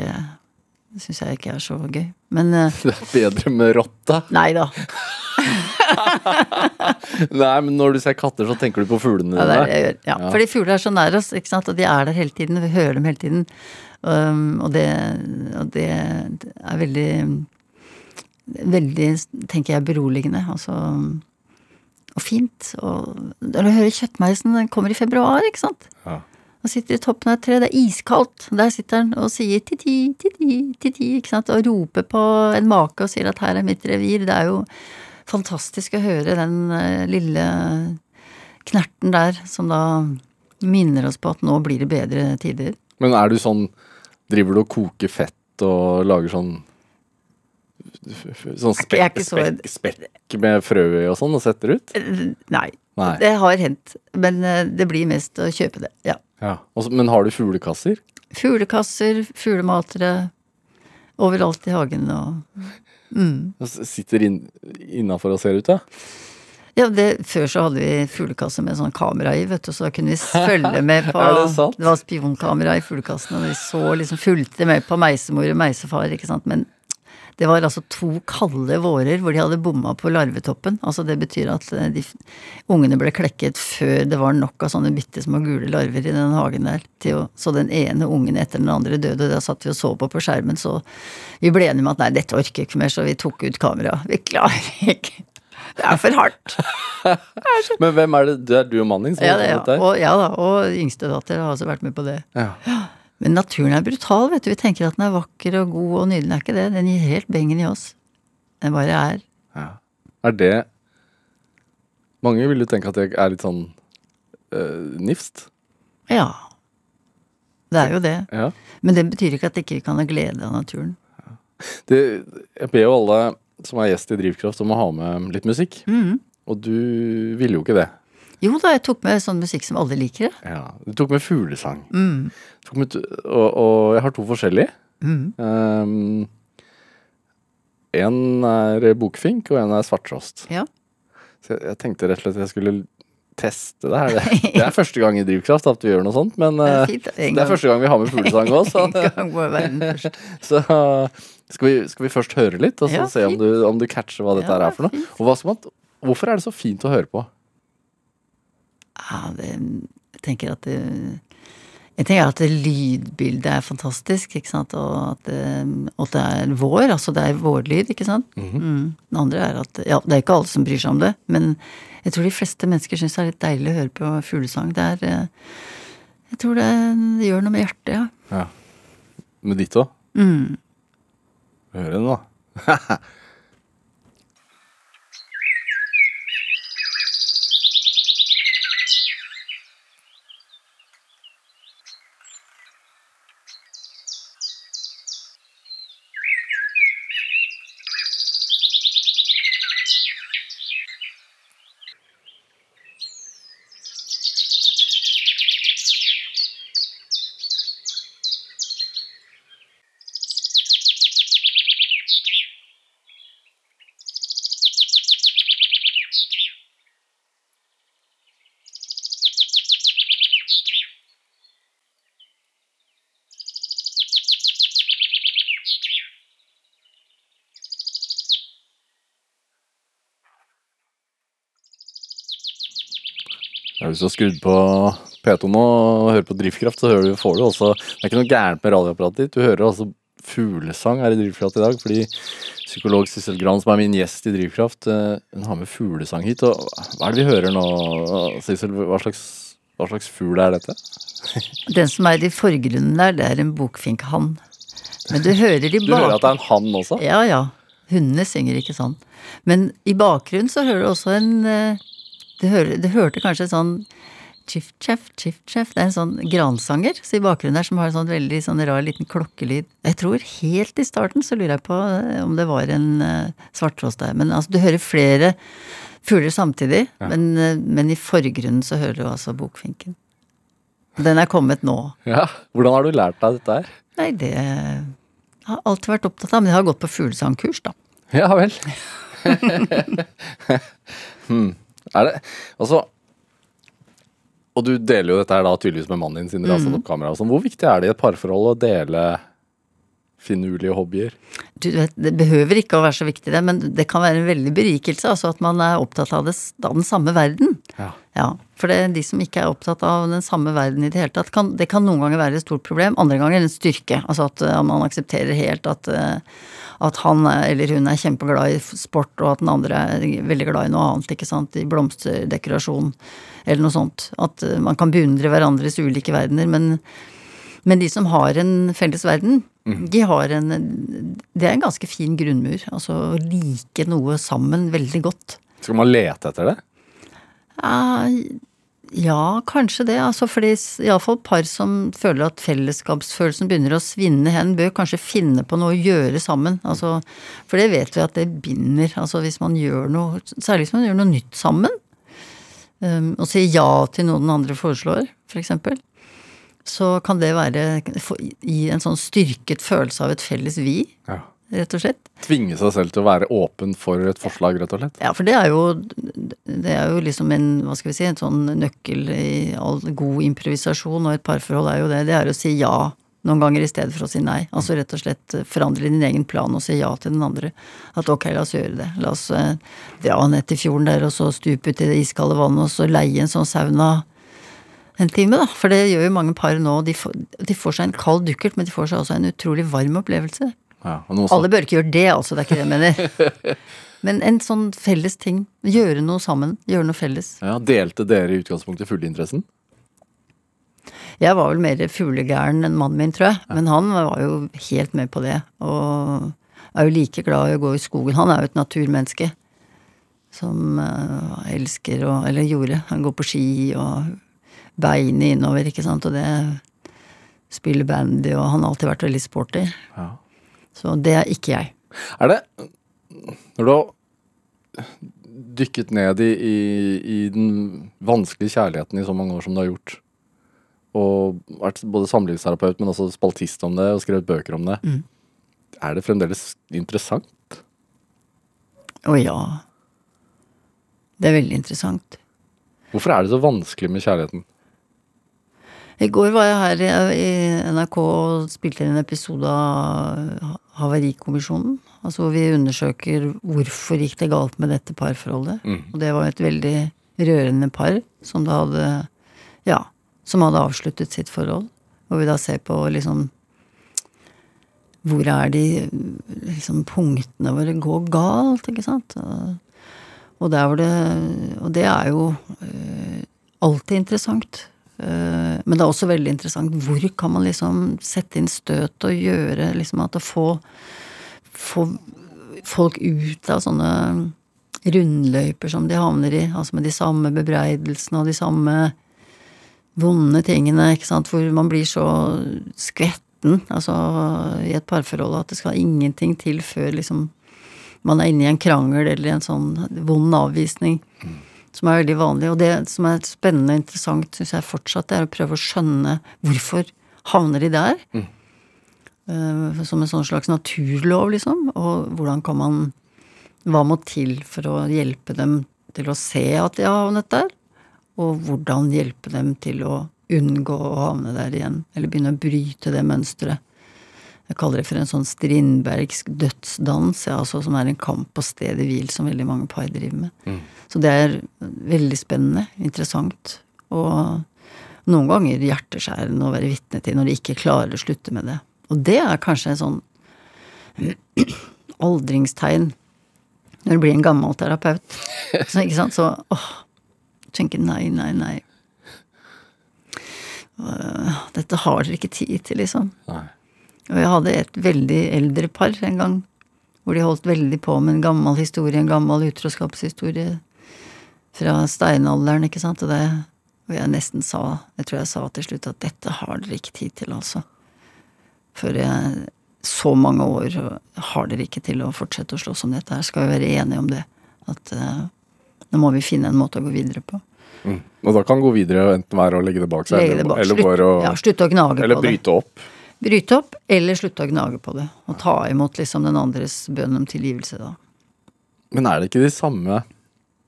Det syns jeg ikke er så gøy. Men eh, Det er bedre med rotta. nei da. Nei, men når du ser katter, så tenker du på fuglene Ja, dine. Ja, Ja. Fordi fugler er så nær oss, ikke sant? og de er der hele tiden. Vi hører dem hele tiden. Um, og, det, og det er veldig Veldig, tenker jeg, beroligende. Altså Og fint. Og når du hører kjøttmeisen, den kommer i februar, ikke sant? Ja. Han sitter i toppen av et tre, det er iskaldt. Der sitter han og sier ti-ti, ti-ti, ti-ti, ikke sant, og roper på en make og sier at her er mitt revir. Det er jo fantastisk å høre den eh, lille knerten der, som da minner oss på at nå blir det bedre tider. Men er du sånn Driver du og koker fett og lager sånn Sånn spekk, spekk, spekk med frø i og sånn, og setter ut? Eh, Nei, Nei. det har hendt, men eh, det blir mest å kjøpe det, ja. Ja. Også, men har du fuglekasser? Fuglekasser, fuglematere, overalt i hagen og Og Sitter inn, innafor og ser ut, da? Ja, det, Før så hadde vi fuglekasse med sånn kamera i, vet du, så da kunne vi følge med på det sant? var spionkamera i fuglekassen, og vi så liksom fulgte med på meisemor og meisefar, ikke sant. Men det var altså to kalde vårer hvor de hadde bomma på larvetoppen. Altså det betyr at eh, de ungene ble klekket før det var nok av sånne bitte små gule larver i den hagen der. Å, så den ene ungen etter den andre døde, og da satt vi og så på på skjermen, så vi ble enige om at nei, dette orker ikke mer, så vi tok ut kameraet. Vi klarer ikke. Det er for hardt. Men hvem er det? Det er du og mannen som Ja, det, ja. Og, ja da, og yngstedatter har også vært med på det. Ja. Men naturen er brutal, vet du. Vi tenker at den er vakker og god og nydelig. Den er ikke det. Den gir helt bengen i oss. Den bare er. Ja. Er det Mange vil jo tenke at det er litt sånn øh, nifst. Ja. Det er jo det. Ja. Men det betyr ikke at ikke vi ikke kan ha glede av naturen. Det, jeg ber jo alle som er gjest i Drivkraft om å ha med litt musikk. Mm. Og du ville jo ikke det. Jo da, jeg tok med sånn musikk som alle liker. Ja. Du tok med fuglesang. Mm. Tok med, og, og jeg har to forskjellige. Mm. Um, en er bokfink, og en er svarttrost. Ja. Så jeg, jeg tenkte rett og slett at jeg skulle teste det her. Det, det er første gang i Drivkraft at vi gjør noe sånt, men Det er eh, fint. det er første gang vi har med fuglesang òg, så, så skal, vi, skal vi først høre litt, og så Ja, se om du, om du catcher hva dette Ja, er for noe? Og hva skal man, hvorfor er det så fint å høre på? Ja, det, jeg tenker at det, jeg tenker at det lydbildet er fantastisk, ikke sant, og at at det er vår, altså det er vårlyd, ikke sant. mm. Det andre er at Ja, det er ikke alle som bryr seg om det, men jeg tror de fleste mennesker syns det er litt deilig å høre på fuglesang. Det er eh, Jeg tror det, det gjør noe med hjertet, ja. Ja. Med ditt òg? Mm. Hør den, da. Du har skrudd på P2 nå og hører på Drivkraft, så hører du, får du også Det er ikke noe gærent med radioapparatet ditt. Du hører altså fuglesang her i Drivkraft i dag, fordi psykolog Sissel Gran, som er min gjest i Drivkraft, eh, hun har med fuglesang hit. Og hva er det vi hører nå, Sissel? Hva slags, hva slags fugl er dette? Den som er i forgrunnen der, det er en bokfinkhann. Men du hører i Du hører at det er en hann også? Ja, ja. Hundene synger ikke sånn. Men i bakgrunnen så hører du også en eh, Du, hører, du hørte kanskje sånn chiff-chaff, chiff-chaff. Det er en sånn gransanger så i bakgrunnen der som har en sånn veldig sånn rar liten klokkelyd. Jeg tror helt i starten så lurer jeg på eh, om det var en uh, svarttrost der. Men altså, du hører flere fugler samtidig, men, uh, men i forgrunnen så hører du altså bokfinken. Den er kommet nå. Ja. Hvordan har du lært deg dette her? Nei, det har jeg alltid vært opptatt av. Men jeg har gått på fuglesangkurs, da. Ja vel. hmm. Er det Altså Og du deler jo dette her da tydeligvis med mannen din, siden dere har satt opp kamera. og sånn. Hvor viktig er det i et parforhold å dele finurlige hobbyer? Du vet, Det behøver ikke å være så viktig, det, men det kan være en veldig berikelse. Altså at man er opptatt av, det, av den samme verden. Ja. Ja, For det de som ikke er opptatt av den samme verden i det hele tatt, kan, det kan noen ganger være et stort problem. Andre ganger en styrke. Altså at uh, man aksepterer helt at, uh, at han er, eller hun er kjempeglad i sport, og at den andre er veldig glad i noe annet. ikke sant, I blomsterdekorasjon eller noe sånt. At uh, man kan beundre hverandres ulike verdener. Men, men de som har en felles verden, de har en Det er en ganske fin grunnmur. Altså å like noe sammen veldig godt. Skal man lete etter det? Ja, ja, kanskje det. Altså fordi iallfall par som føler at fellesskapsfølelsen begynner å svinne hen, bør kanskje finne på noe å gjøre sammen. Altså, for det vet vi at det binder. Altså hvis man gjør noe, særlig hvis man gjør noe nytt sammen. Um, og sier ja til noe den andre foreslår, for eksempel. Så kan det være gi en sånn styrket følelse av et felles vi, Ja. rett og slett. Tvinge seg selv til å være åpen for et forslag, rett og slett? Ja, for det er jo Det er jo liksom en, hva skal vi si, en sånn nøkkel i all god improvisasjon, og et parforhold er jo det. Det er å si ja noen ganger i stedet for å si nei. Altså rett og slett forandre din egen plan og si ja til den andre. At ok, la oss gjøre det. La oss eh, dra ned til fjorden der og så stupe ut i det iskalde vannet og så leie en sånn sauna en time, da. For det gjør jo mange par nå. De får, de får seg en kald dukkert, men de får seg også en utrolig varm opplevelse. Ja, og noe. Alle bør ikke gjøre det, altså. Det er ikke det jeg mener. Men en sånn felles ting. Gjøre noe sammen. Gjøre noe felles. Ja, delte dere i utgangspunktet fugleinteressen? Jeg var vel mer fuglegæren enn mannen min, tror jeg. Men han var jo helt med på det. Og er jo like glad i å gå i skogen. Han er jo et naturmenneske. Som uh, elsker å Eller gjorde. Han går på ski og beinet innover, ikke sant. Og det spiller bandy, og han har alltid vært veldig sporty. Ja. Så det er ikke jeg. Er det Når du har dykket ned i, i, i den vanskelige kjærligheten i så mange år som du har gjort, og vært både samlivsterapeut, men også spaltist om det, og skrevet bøker om det, Mm. er det fremdeles interessant? Å ja. Det er veldig interessant. Hvorfor er det så vanskelig med kjærligheten? I går var jeg her i, NRK og spilte inn en episode av Havarikommisjonen. Altså hvor vi undersøker hvorfor gikk det galt med dette parforholdet. Og det var et veldig rørende par som hadde Ja, som hadde avsluttet sitt forhold. Hvor vi da ser på liksom Hvor er de liksom punktene hvor det går galt, ikke sant? Og, og der hvor det Og det er jo eh, alltid interessant. Eh, men det er også veldig interessant hvor kan man liksom sette inn støt og gjøre liksom at å få, få folk ut av sånne rundløyper som de havner i, altså med de samme bebreidelsene og de samme vonde tingene, ikke sant, hvor man blir så skvetten, altså i et parforhold at det skal ingenting til før liksom man er inne i en krangel eller en sånn vond avvisning som er veldig vanlig. Og det som er spennende og interessant, syns jeg fortsatt, er å prøve å skjønne hvorfor havner de der. Eh, som en sånn slags naturlov, liksom. Og hvordan kan man Hva må til for å hjelpe dem til å se at de har havnet der? Og hvordan hjelpe dem til å unngå å havne der igjen? Eller begynne å bryte det mønsteret. Jeg kaller det for en sånn strindbergsk dødsdans, ja, altså, som er en kamp på stedet hvil som veldig mange par driver med. Så det er veldig spennende, interessant, og noen ganger hjerteskjærende å være vitne til når de ikke klarer å slutte med det. Og det er kanskje en sånn aldringstegn når du blir en gammel terapeut. Så, ikke sant? Så åh, tenker nei, nei, nei. Dette har dere ikke tid til, liksom. Nei. Og jeg hadde et veldig eldre par en gang, hvor de holdt veldig på med en gammel historie, en gammel utroskapshistorie fra steinalderen, ikke sant, og det Og jeg nesten sa, jeg tror jeg sa til slutt at dette har dere ikke tid til, altså. For jeg, så mange år har dere ikke til å fortsette å slåss om dette her, skal vi være enige om det. At uh, nå må vi finne en måte å gå videre på. Mm. Og da kan gå videre og enten være å legge det bak seg, Legge det eller, bak. eller eller bare å ja, slutte å gnage Eller på det. bryte opp. Bryte opp, eller slutte å gnage på det. Og ta imot liksom den andres bønn om tilgivelse, da. Men er det ikke de samme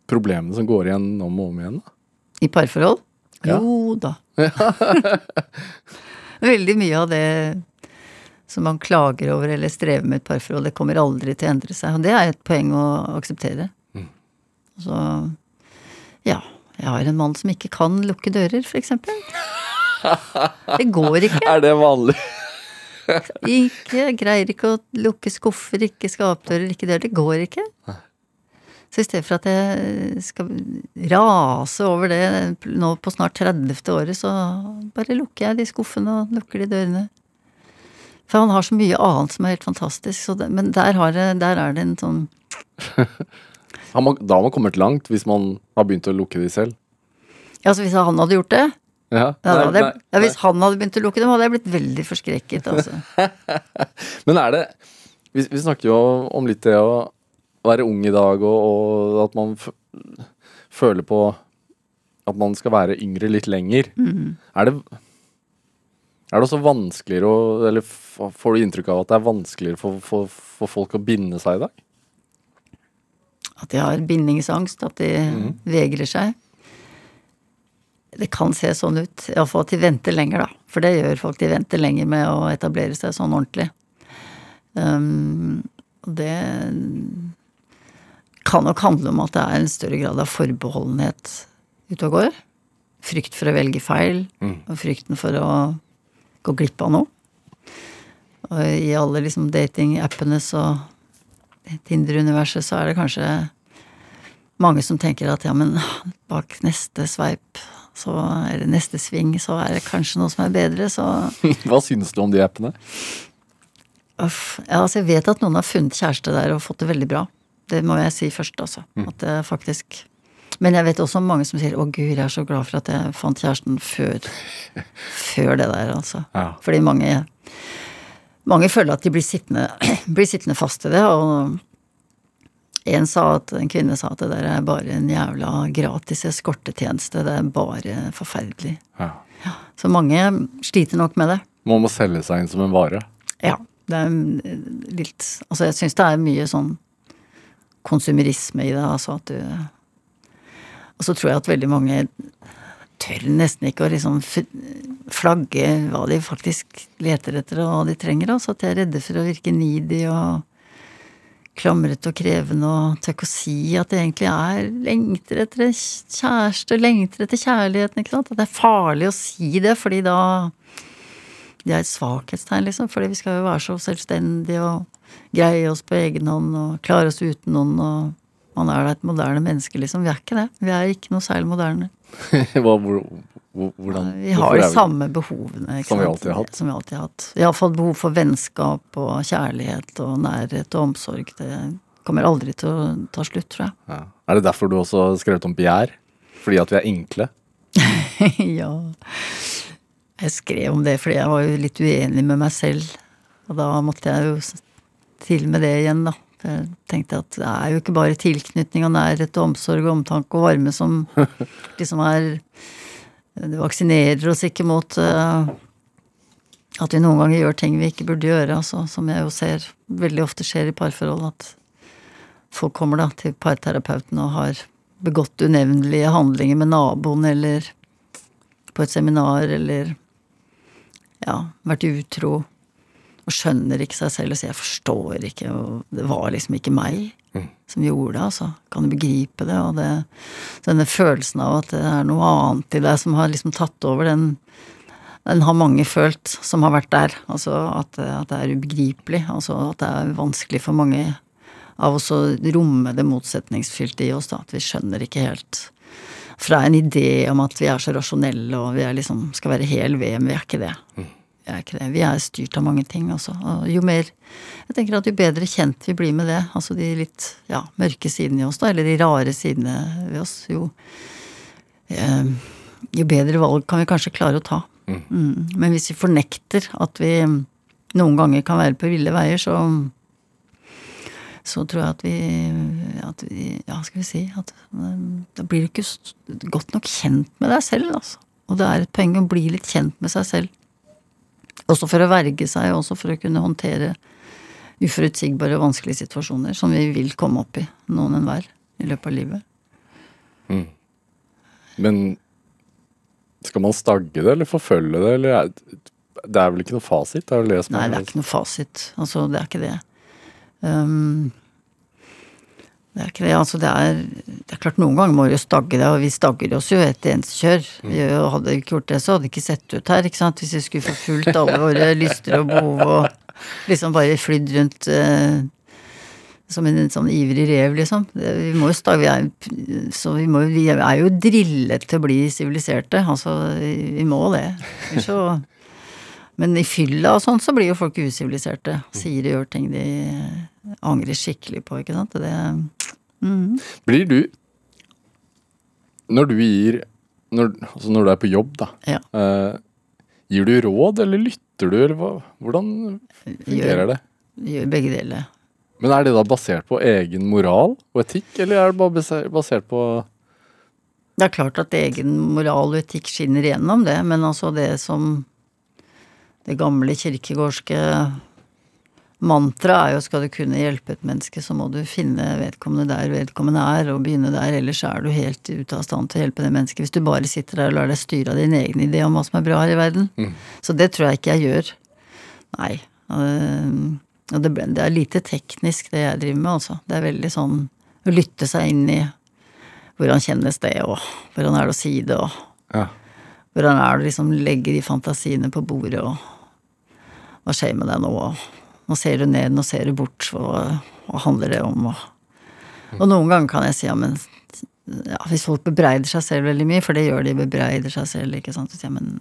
problemene som går igjen om og om igjen? da? I parforhold? Ja. Jo da. Veldig mye av det som man klager over eller strever med et parforhold, det kommer aldri til å endre seg. Og det er et poeng å akseptere. Så ja. Jeg har en mann som ikke kan lukke dører, eksempel. Det går ikke. Er det vanlig? Ikke, greier ikke å lukke skuffer, ikke skapdører, ikke dører. Det går ikke. Så i stedet for at jeg skal rase over det nå på snart 30. året, så bare lukker jeg de skuffene og lukker de dørene. For han har så mye annet som er helt fantastisk, så det, men der, har det, der er det en sånn da har man kommet langt, hvis man har begynt å lukke de selv. Ja, altså hvis han hadde gjort det Ja, ja, nei, nei, ja, Hvis han hadde begynt å lukke dem, hadde jeg blitt veldig forskrekket, altså. Men er det Vi, vi snakker jo om litt det å være ung i dag, og, og at man føler på at man skal være yngre litt lenger. Mm. Er det er det også vanskeligere å Eller får du inntrykk av at det er vanskeligere for, for, for folk å binde seg i dag? At de har bindingsangst, at de vegrer seg. Det kan se sånn ut. Iallfall at de venter lenger, da. For det gjør folk. De venter lenger med å etablere seg sånn ordentlig. Um, det kan nok handle om at det er en større grad av forbeholdenhet ute og går. Frykt for å velge feil, og frykten for å gå glipp av noe. Og i alle liksom datingappene så Tinder-universet, så er det kanskje mange som tenker at ja, men bak neste sveip, så er det neste sving, så er det kanskje noe som er bedre, så Hva syns du om de appene? uff. Ja, altså jeg vet at noen har funnet kjæreste der og fått det veldig bra. Det må jeg si først, altså. At det faktisk Men jeg vet også om mange som sier 'Å, gud, jeg er så glad for at jeg fant kjæresten før Før det der', altså. Ja. Fordi mange mange føler at de blir sittende, blir sittende fast i det, og en sa at, en kvinne sa at det der er bare en jævla gratis eskortetjeneste, det er bare forferdelig. Ja. Så mange sliter nok med det. Man må selge seg inn som en vare. Ja. Det er eh, litt Altså, jeg syns det er mye sånn konsumerisme i det, altså at du Og så tror jeg at veldig mange tør nesten ikke å liksom flagge hva de faktisk leter etter, og hva de trenger. Altså at de er redde for å virke needy og klamrete og krevende og tør å si at det egentlig er lengter etter en kjæreste, lengter etter kjærligheten, ikke sant. At det er farlig å si det, fordi da det er et svakhetstegn, liksom. Fordi vi skal jo være så selvstendige og greie oss på egen hånd og klare oss uten noen og man er da et moderne menneske, liksom. Vi er ikke det. Vi er ikke noe særlig moderne. Hva, hvordan Vi har de samme behovene. Som vi alltid har hatt. Som vi alltid har hatt. Iallfall behov for vennskap og kjærlighet og nærhet og omsorg. Det kommer aldri til å ta slutt, tror jeg. Ja. Er det derfor du også har skrevet om begjær? Fordi at vi er enkle? ja. Jeg skrev om det fordi jeg var jo litt uenig med meg selv. Og da måtte jeg jo til med det igjen, da. Jeg tenkte at det er jo ikke bare tilknytning og nærhet og omsorg og omtanke og varme som liksom er Det vaksinerer oss ikke mot eh, at vi noen ganger gjør ting vi ikke burde gjøre, altså, som jeg jo ser veldig ofte skjer i parforhold. At folk kommer da til parterapeuten og har begått unevnelige handlinger med naboen eller på et seminar eller ja, vært utro og skjønner ikke seg selv og sier 'jeg forstår ikke', og det var liksom ikke meg som gjorde det, altså. Kan du begripe det? Og det, denne følelsen av at det er noe annet i deg som har liksom tatt over, den, den har mange følt som har vært der. Altså at, at det er ubegripelig. Altså at det er vanskelig for mange av oss å romme det motsetningsfylte i oss, da. At vi skjønner ikke helt fra en idé om at vi er så rasjonelle og vi liksom, skal være hel ved, men vi er ikke det. Vi er ikke det. Vi er styrt av mange ting, også. Og jo mer Jeg tenker at jo bedre kjent vi blir med det, altså de litt ja, mørke sidene i oss, da, eller de rare sidene ved oss, jo eh, Jo bedre valg kan vi kanskje klare å ta. Mm. Men hvis vi fornekter at vi noen ganger kan være på ville veier, så så tror jeg at vi, at vi Ja, skal vi si at eh, Da blir du ikke godt nok kjent med deg selv, altså. Og det er et poeng å bli litt kjent med seg selv. Også for å verge seg, og også for å kunne håndtere uforutsigbare og vanskelige situasjoner som vi vil komme opp i, noen enhver, i løpet av livet. Men skal man stagge det, eller forfølge det, eller er, Det er vel ikke noe fasit? Er Nei, det er ikke noe fasit. Altså, det er ikke det. Um, det er ikke det. Altså, det er, det er klart, noen ganger må vi jo stagge det, og vi stagger oss jo etter eneste kjør. Vi hadde vi ikke gjort det, så hadde det ikke sett ut her, ikke sant. Hvis vi skulle forfulgt alle våre lyster og behov og liksom bare flydd rundt eh, som en sånn ivrig rev, liksom. Det, vi må jo stagge, vi er, så vi, må, vi er jo drillet til å bli siviliserte. Altså, vi, vi må det. Så men i fylla og sånn så blir jo folk usiviliserte. Sier og gjør ting de angrer skikkelig på, ikke sant. Det, mm. Blir du Når du gir når, altså når du er på jobb, da. Ja. eh, gir du råd, eller lytter du, eller hva, hvordan fungerer det? Gjør begge deler. Men er det da basert på egen moral og etikk, eller er det bare basert på Det er klart at egen moral og etikk skinner igjennom det, men altså det som det gamle kirkegårdske mantraet er jo skal du kunne hjelpe et menneske, så må du finne vedkommende der vedkommende er, og begynne der, ellers er du helt ute av stand til å hjelpe det mennesket. Hvis du bare sitter der og lar deg styre av din egen idé om hva som er bra her i verden. Så det tror jeg ikke jeg gjør. Nei. øh, Og det, det er lite teknisk, det jeg driver med, altså. Det er veldig sånn å lytte seg inn i hvordan kjennes det, og hvordan er det å si det, og ja. hvordan er det å liksom legge de fantasiene på bordet, og hva skjer med deg nå, og nå ser du ned, nå ser du bort, hva, hva handler det om, og, og noen ganger kan jeg si ja, men ja, hvis folk bebreider seg selv veldig mye, for det gjør de, bebreider seg selv, ikke sant, jeg, men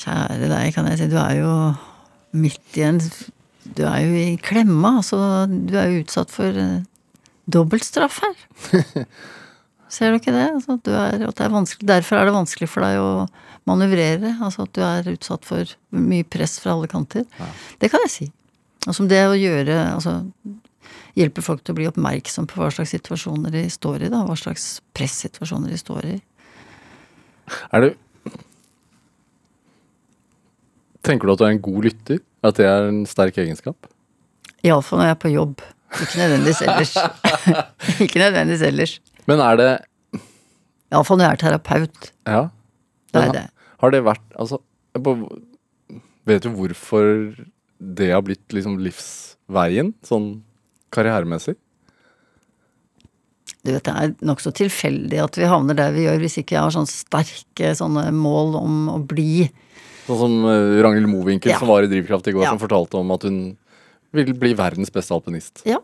kjære deg, kan jeg si, du er jo midt i en Du er jo i klemma, altså, du er jo utsatt for eh, dobbeltstraff her. Ser du ikke det? Altså, er, det er derfor er det vanskelig for deg å manøvrere. Altså at du er utsatt for mye press fra alle kanter. Det kan jeg si. Altså det å gjøre Altså hjelpe folk til å bli oppmerksom på hva slags situasjoner de står i, da. Hva slags pressituasjoner de står i. Er du Tenker du at du er en god lytter? At det er en sterk egenskap? Iallfall når jeg er på jobb. Ikke nødvendigvis ellers. ikke nødvendigvis ellers. Men er det Iallfall når jeg er terapeut. Ja. Det er det. Har det vært Altså, vet du hvorfor det har blitt liksom livsveien, sånn karrieremessig? Du vet, Det er nokså tilfeldig at vi havner der vi gjør, hvis ikke jeg har sånne sterke sånne mål om å bli Sånn som eh, Ragnhild Mowinckel, Ja. som var i Drivkraft i går, Ja. som fortalte om at hun vil bli verdens beste alpinist. Ja.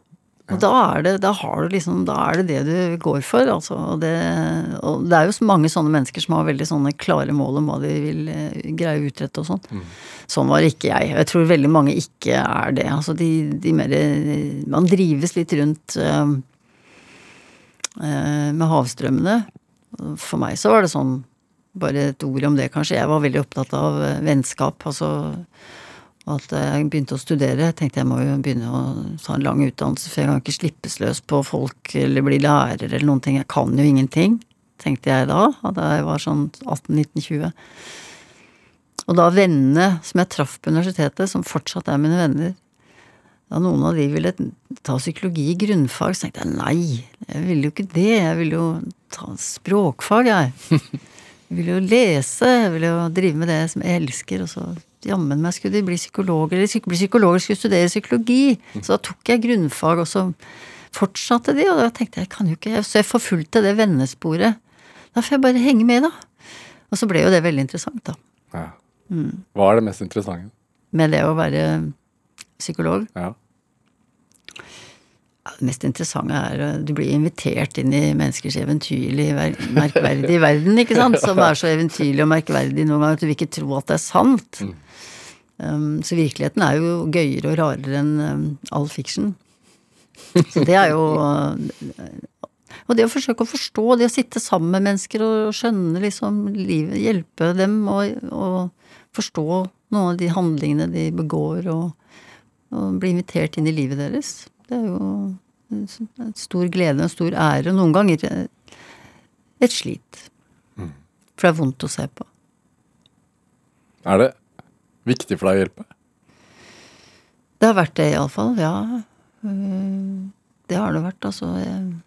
Og da er det, da har du liksom, da er det det du går for, altså. Det, og det er jo mange sånne mennesker som har veldig sånne klare mål om hva de vil eh, greie å utrette og sånn. Sånn var ikke jeg. Og jeg tror veldig mange ikke er det. Altså de, de mer Man drives litt rundt eh, med havstrømmene. For meg så var det sånn bare et ord om det, kanskje. Jeg var veldig opptatt av vennskap. Altså og at jeg begynte å studere. Jeg tenkte jeg må jo begynne å ta en lang utdannelse, for jeg kan ikke slippes løs på folk eller bli lærer eller noen ting. Jeg kan jo ingenting, tenkte jeg da, da jeg var sånn 18-19-20. Og da vennene som jeg traff på universitetet, som fortsatt er mine venner, da noen av de ville ta psykologi i grunnfag, så tenkte jeg nei, jeg ville jo ikke det. Jeg ville jo ta språkfag, jeg. Jeg ville jo lese, jeg ville jo drive med det som jeg elsker, og så jammen meg skulle de bli psykologer, eller psyk- bli psykologer skulle studere psykologi. Så da tok jeg grunnfag, og så fortsatte de, og da tenkte jeg, jeg kan jo ikke Så jeg forfulgte det vennesporet. Da får jeg bare henge med, da. Og så ble jo det veldig interessant, da. Ja. Mm. Hva er det mest interessante? Med det å være psykolog. Ja. Ja, Det mest interessante er at du blir invitert inn i menneskers eventyrlige, ver- merkverdige verden, ikke sant? Som er så eventyrlig og merkverdig noen ganger at du vil ikke tro at det er sant. Um, så virkeligheten er jo gøyere og rarere enn um, all fiction. Så det er jo uh, Og det å forsøke å forstå, det å sitte sammen med mennesker og skjønne liksom livet, hjelpe dem å forstå noen av de handlingene de begår, og, og bli invitert inn i livet deres. Det er jo en stor glede og en stor ære, og noen ganger et slit. For det er vondt å se på. Er det viktig for deg å hjelpe? Det har vært det, iallfall. Ja. Eh, Det har det vært, altså. Men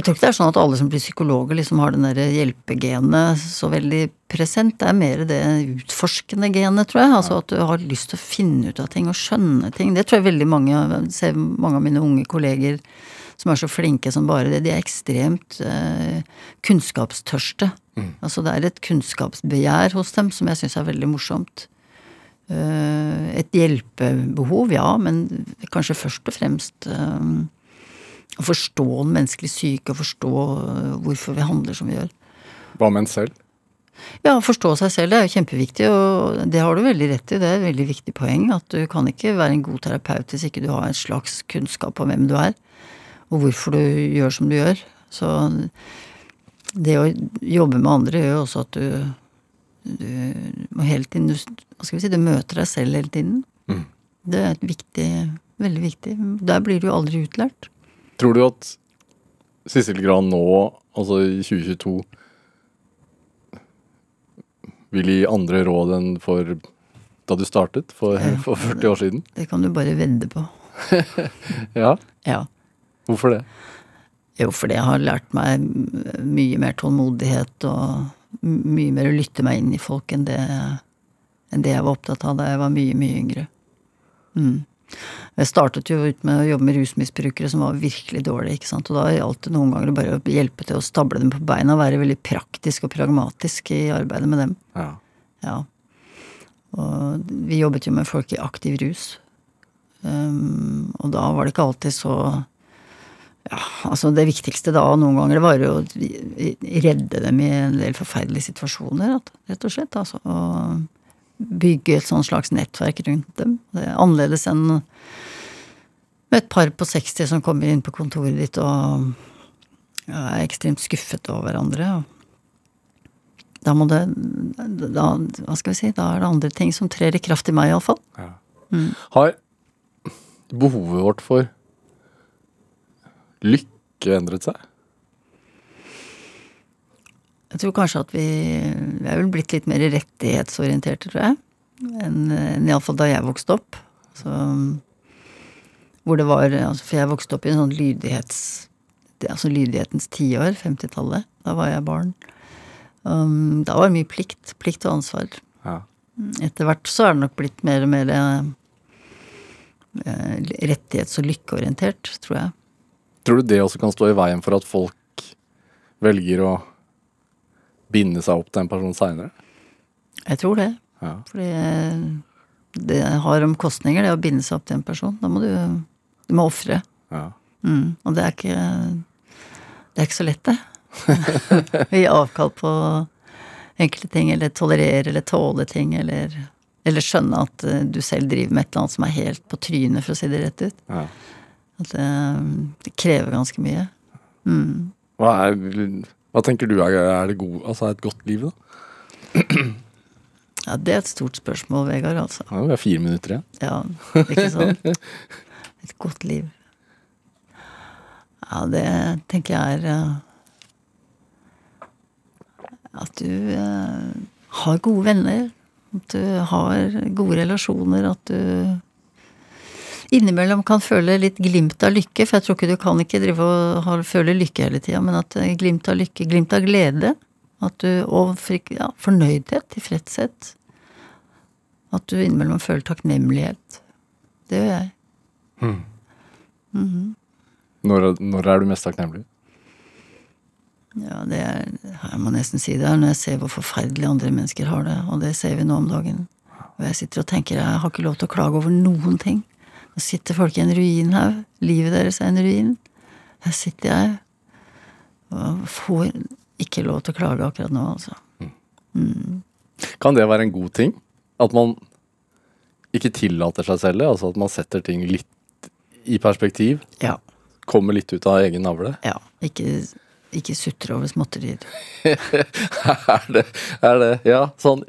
jeg tror ikke det er sånn at alle som blir psykologer, liksom har den der hjelpegenet så veldig present. Det er mer det utforskende genet, tror jeg. Altså at du har lyst til å finne ut av ting og skjønne ting. Det tror jeg veldig mange ser mange av mine unge kolleger som er så flinke som bare det. De er ekstremt eh, kunnskapstørste. Altså det er et kunnskapsbegjær hos dem som jeg syns er veldig morsomt. Eh, et hjelpebehov, ja, men kanskje først og fremst eh, å forstå den menneskelige syke, og forstå eh, hvorfor vi handler som vi gjør. Hva med en selv? Ja, forstå seg selv det er jo kjempeviktig, og det har du veldig rett i. Det er et veldig viktig poeng. At du kan ikke være en god terapeut hvis ikke du har en slags kunnskap om hvem du er, og hvorfor du gjør som du gjør. Så det å jobbe med andre gjør jo også at du, du må hele tiden du, Hva skal vi si, du møter deg selv hele tiden. Mm. Det er et viktig, veldig viktig. Der blir du jo aldri utlært. Tror du at Sissel Gran nå, altså i 2022, vil gi andre råd enn for da du startet, for, for 40 år siden? Det kan du bare vedde på. Ja, Ja. Hvorfor det? Jo, fordi jeg har lært meg mye mer tålmodighet og mye mer å lytte meg inn i folk enn det, enn det jeg var opptatt av da jeg var mye, mye yngre. Mm. Jeg startet jo ut med å jobbe med rusmisbrukere som var virkelig dårlige, ikke sant. Og da gjaldt det noen ganger bare å hjelpe til å stable dem på beina, være veldig praktisk og pragmatisk i arbeidet med dem. Ja. Ja. Og vi jobbet jo med folk i aktiv rus. Um, og da var det ikke alltid så Ja, altså det viktigste da noen ganger, det var jo å redde dem i en del forferdelige situasjoner, rett og slett. Altså. Og bygge et sånn slags nettverk rundt dem. Det er annerledes enn med et par på 60 som kommer inn på kontoret ditt og er ekstremt skuffet over hverandre. da må det da, Hva skal vi si? Da er det andre ting som trer i kraft i meg, iallfall. Har behovet vårt for lykke endret seg? Jeg tror kanskje at vi Vi er vel blitt litt mer rettighetsorienterte, tror jeg. Enn en, iallfall da jeg vokste opp. Så, hvor det var altså, For jeg vokste opp i en sånn lydighets... Altså lydighetens tiår, 50-tallet. Da var jeg barn. Um, da var det mye plikt. Plikt og ansvar. Ja. Etter hvert så er det nok blitt mer og mer eh, rettighets- og lykkeorientert, tror jeg. Tror du det også kan stå i veien for at folk velger å binde seg opp til en person seinere? Jeg tror det. Ja. Fordi eh, det har omkostninger, det å binde seg opp til en person. Da må du Du må ofre. ja. Mm. Og det er ikke Det er ikke så lett, det. Å gi avkall på enkelte ting, eller tolerere eller tåle ting, eller eller skjønne at eh, du selv driver med et eller annet som er helt på trynet, for å si det rett ut. ja. At det, det krever ganske mye. Mm. Hva, er, hva tenker du er, er det gode, altså et godt liv, da? Ja, det er et stort spørsmål, Vegard, altså. Ja, vi har fire minutter igjen. Ja, ikke sant? Et godt liv. Ja, det tenker jeg er eh, At du eh, har gode venner. At du har gode relasjoner. At du innimellom kan føle litt glimt av lykke. For jeg tror ikke du kan ikke drive og føle lykke hele tida, men at eh, glimt av lykke, glimt av glede. At du, og ja, fornøydhet, tilfredshet. At du innimellom føler takknemlighet. Det gjør jeg. Når, når er du mest takknemlig? Ja, det er Jeg må nesten si det er når jeg ser hvor forferdelig andre mennesker har det, og det ser vi nå om dagen. Og jeg sitter og tenker jeg har ikke lov til å klage over noen ting. Nå sitter folk i en ruinhaug. Livet deres er en ruin. Her sitter jeg og får ikke lov til å klage akkurat nå, altså. Kan det være en god ting? At man ikke tillater seg selv det? Altså at man setter ting litt i perspektiv? Ja. Kommer litt ut av egen navle? ja. Ikke, ikke sutre over småtterier. er, det, er det Ja, sånn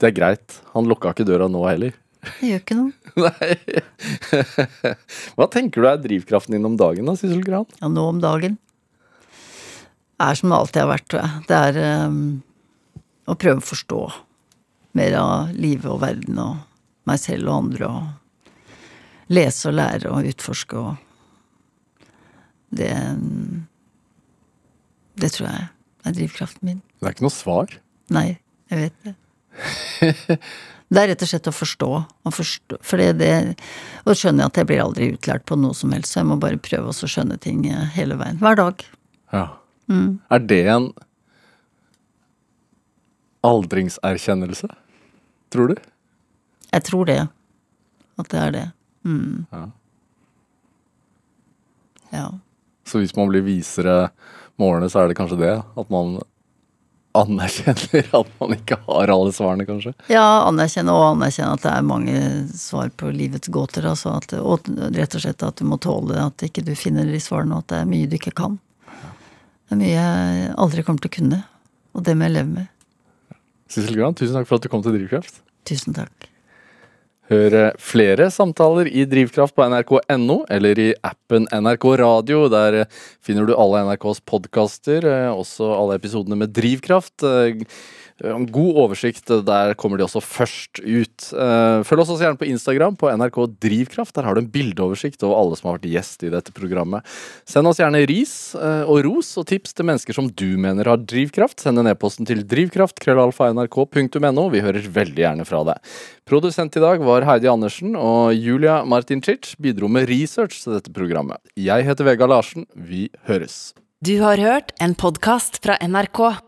Det er greit. Han lukka ikke døra nå heller. Det gjør ikke noe. Nei. Hva tenker du er drivkraften din om dagen, da, Sissel Gran? Ja, nå om dagen. Er som det alltid har vært, tror jeg. Det er um, å prøve å forstå mer av livet og verden og meg selv og andre og lese og lære og utforske og Det Det tror jeg er drivkraften min. Det er ikke noe svar. Nei, jeg vet det. Det er rett og slett å forstå. Å forstå for det, det, og skjønner jeg at jeg blir aldri utlært på noe som helst, så jeg må bare prøve å skjønne ting eh, hele veien. Hver dag. Ja. Er det en aldringserkjennelse? Tror du? Jeg tror det. At det er det. Mm. Ja. Ja. Så hvis man blir visere med årene, så er det kanskje det? At man anerkjenner at man ikke har alle svarene, kanskje? Ja, anerkjenne og anerkjenne at det er mange svar på livets gåter. Altså at, og rett og slett at du må tåle at ikke du finner de svarene, og at det er mye du ikke kan. Det er mye jeg aldri kommer til å kunne, og det må jeg leve med. Sissel Gran, tusen takk for at du kom til Drivkraft. Tusen takk. Hør eh, flere samtaler i Drivkraft på nrk.no eller i appen NRK Radio. Der eh, finner du alle NRKs podkaster, eh, også alle episodene med Drivkraft. Eh, God oversikt, der kommer de også først ut. Eh, Følg oss også gjerne på Instagram på NRK Drivkraft. Der har du en bildeoversikt over alle som har vært gjest i dette programmet. Send oss gjerne ris eh, og ros og tips til mennesker som du mener har drivkraft. Send en e-posten til drivkraft.krøllalfa.nrk.no. Vi hører veldig gjerne fra deg. Produsent i dag var Heidi Andersen, og Julia Martincic bidro med research til dette programmet. Jeg heter Vega Larsen. Vi høres. Du har hørt en podkast fra NRK.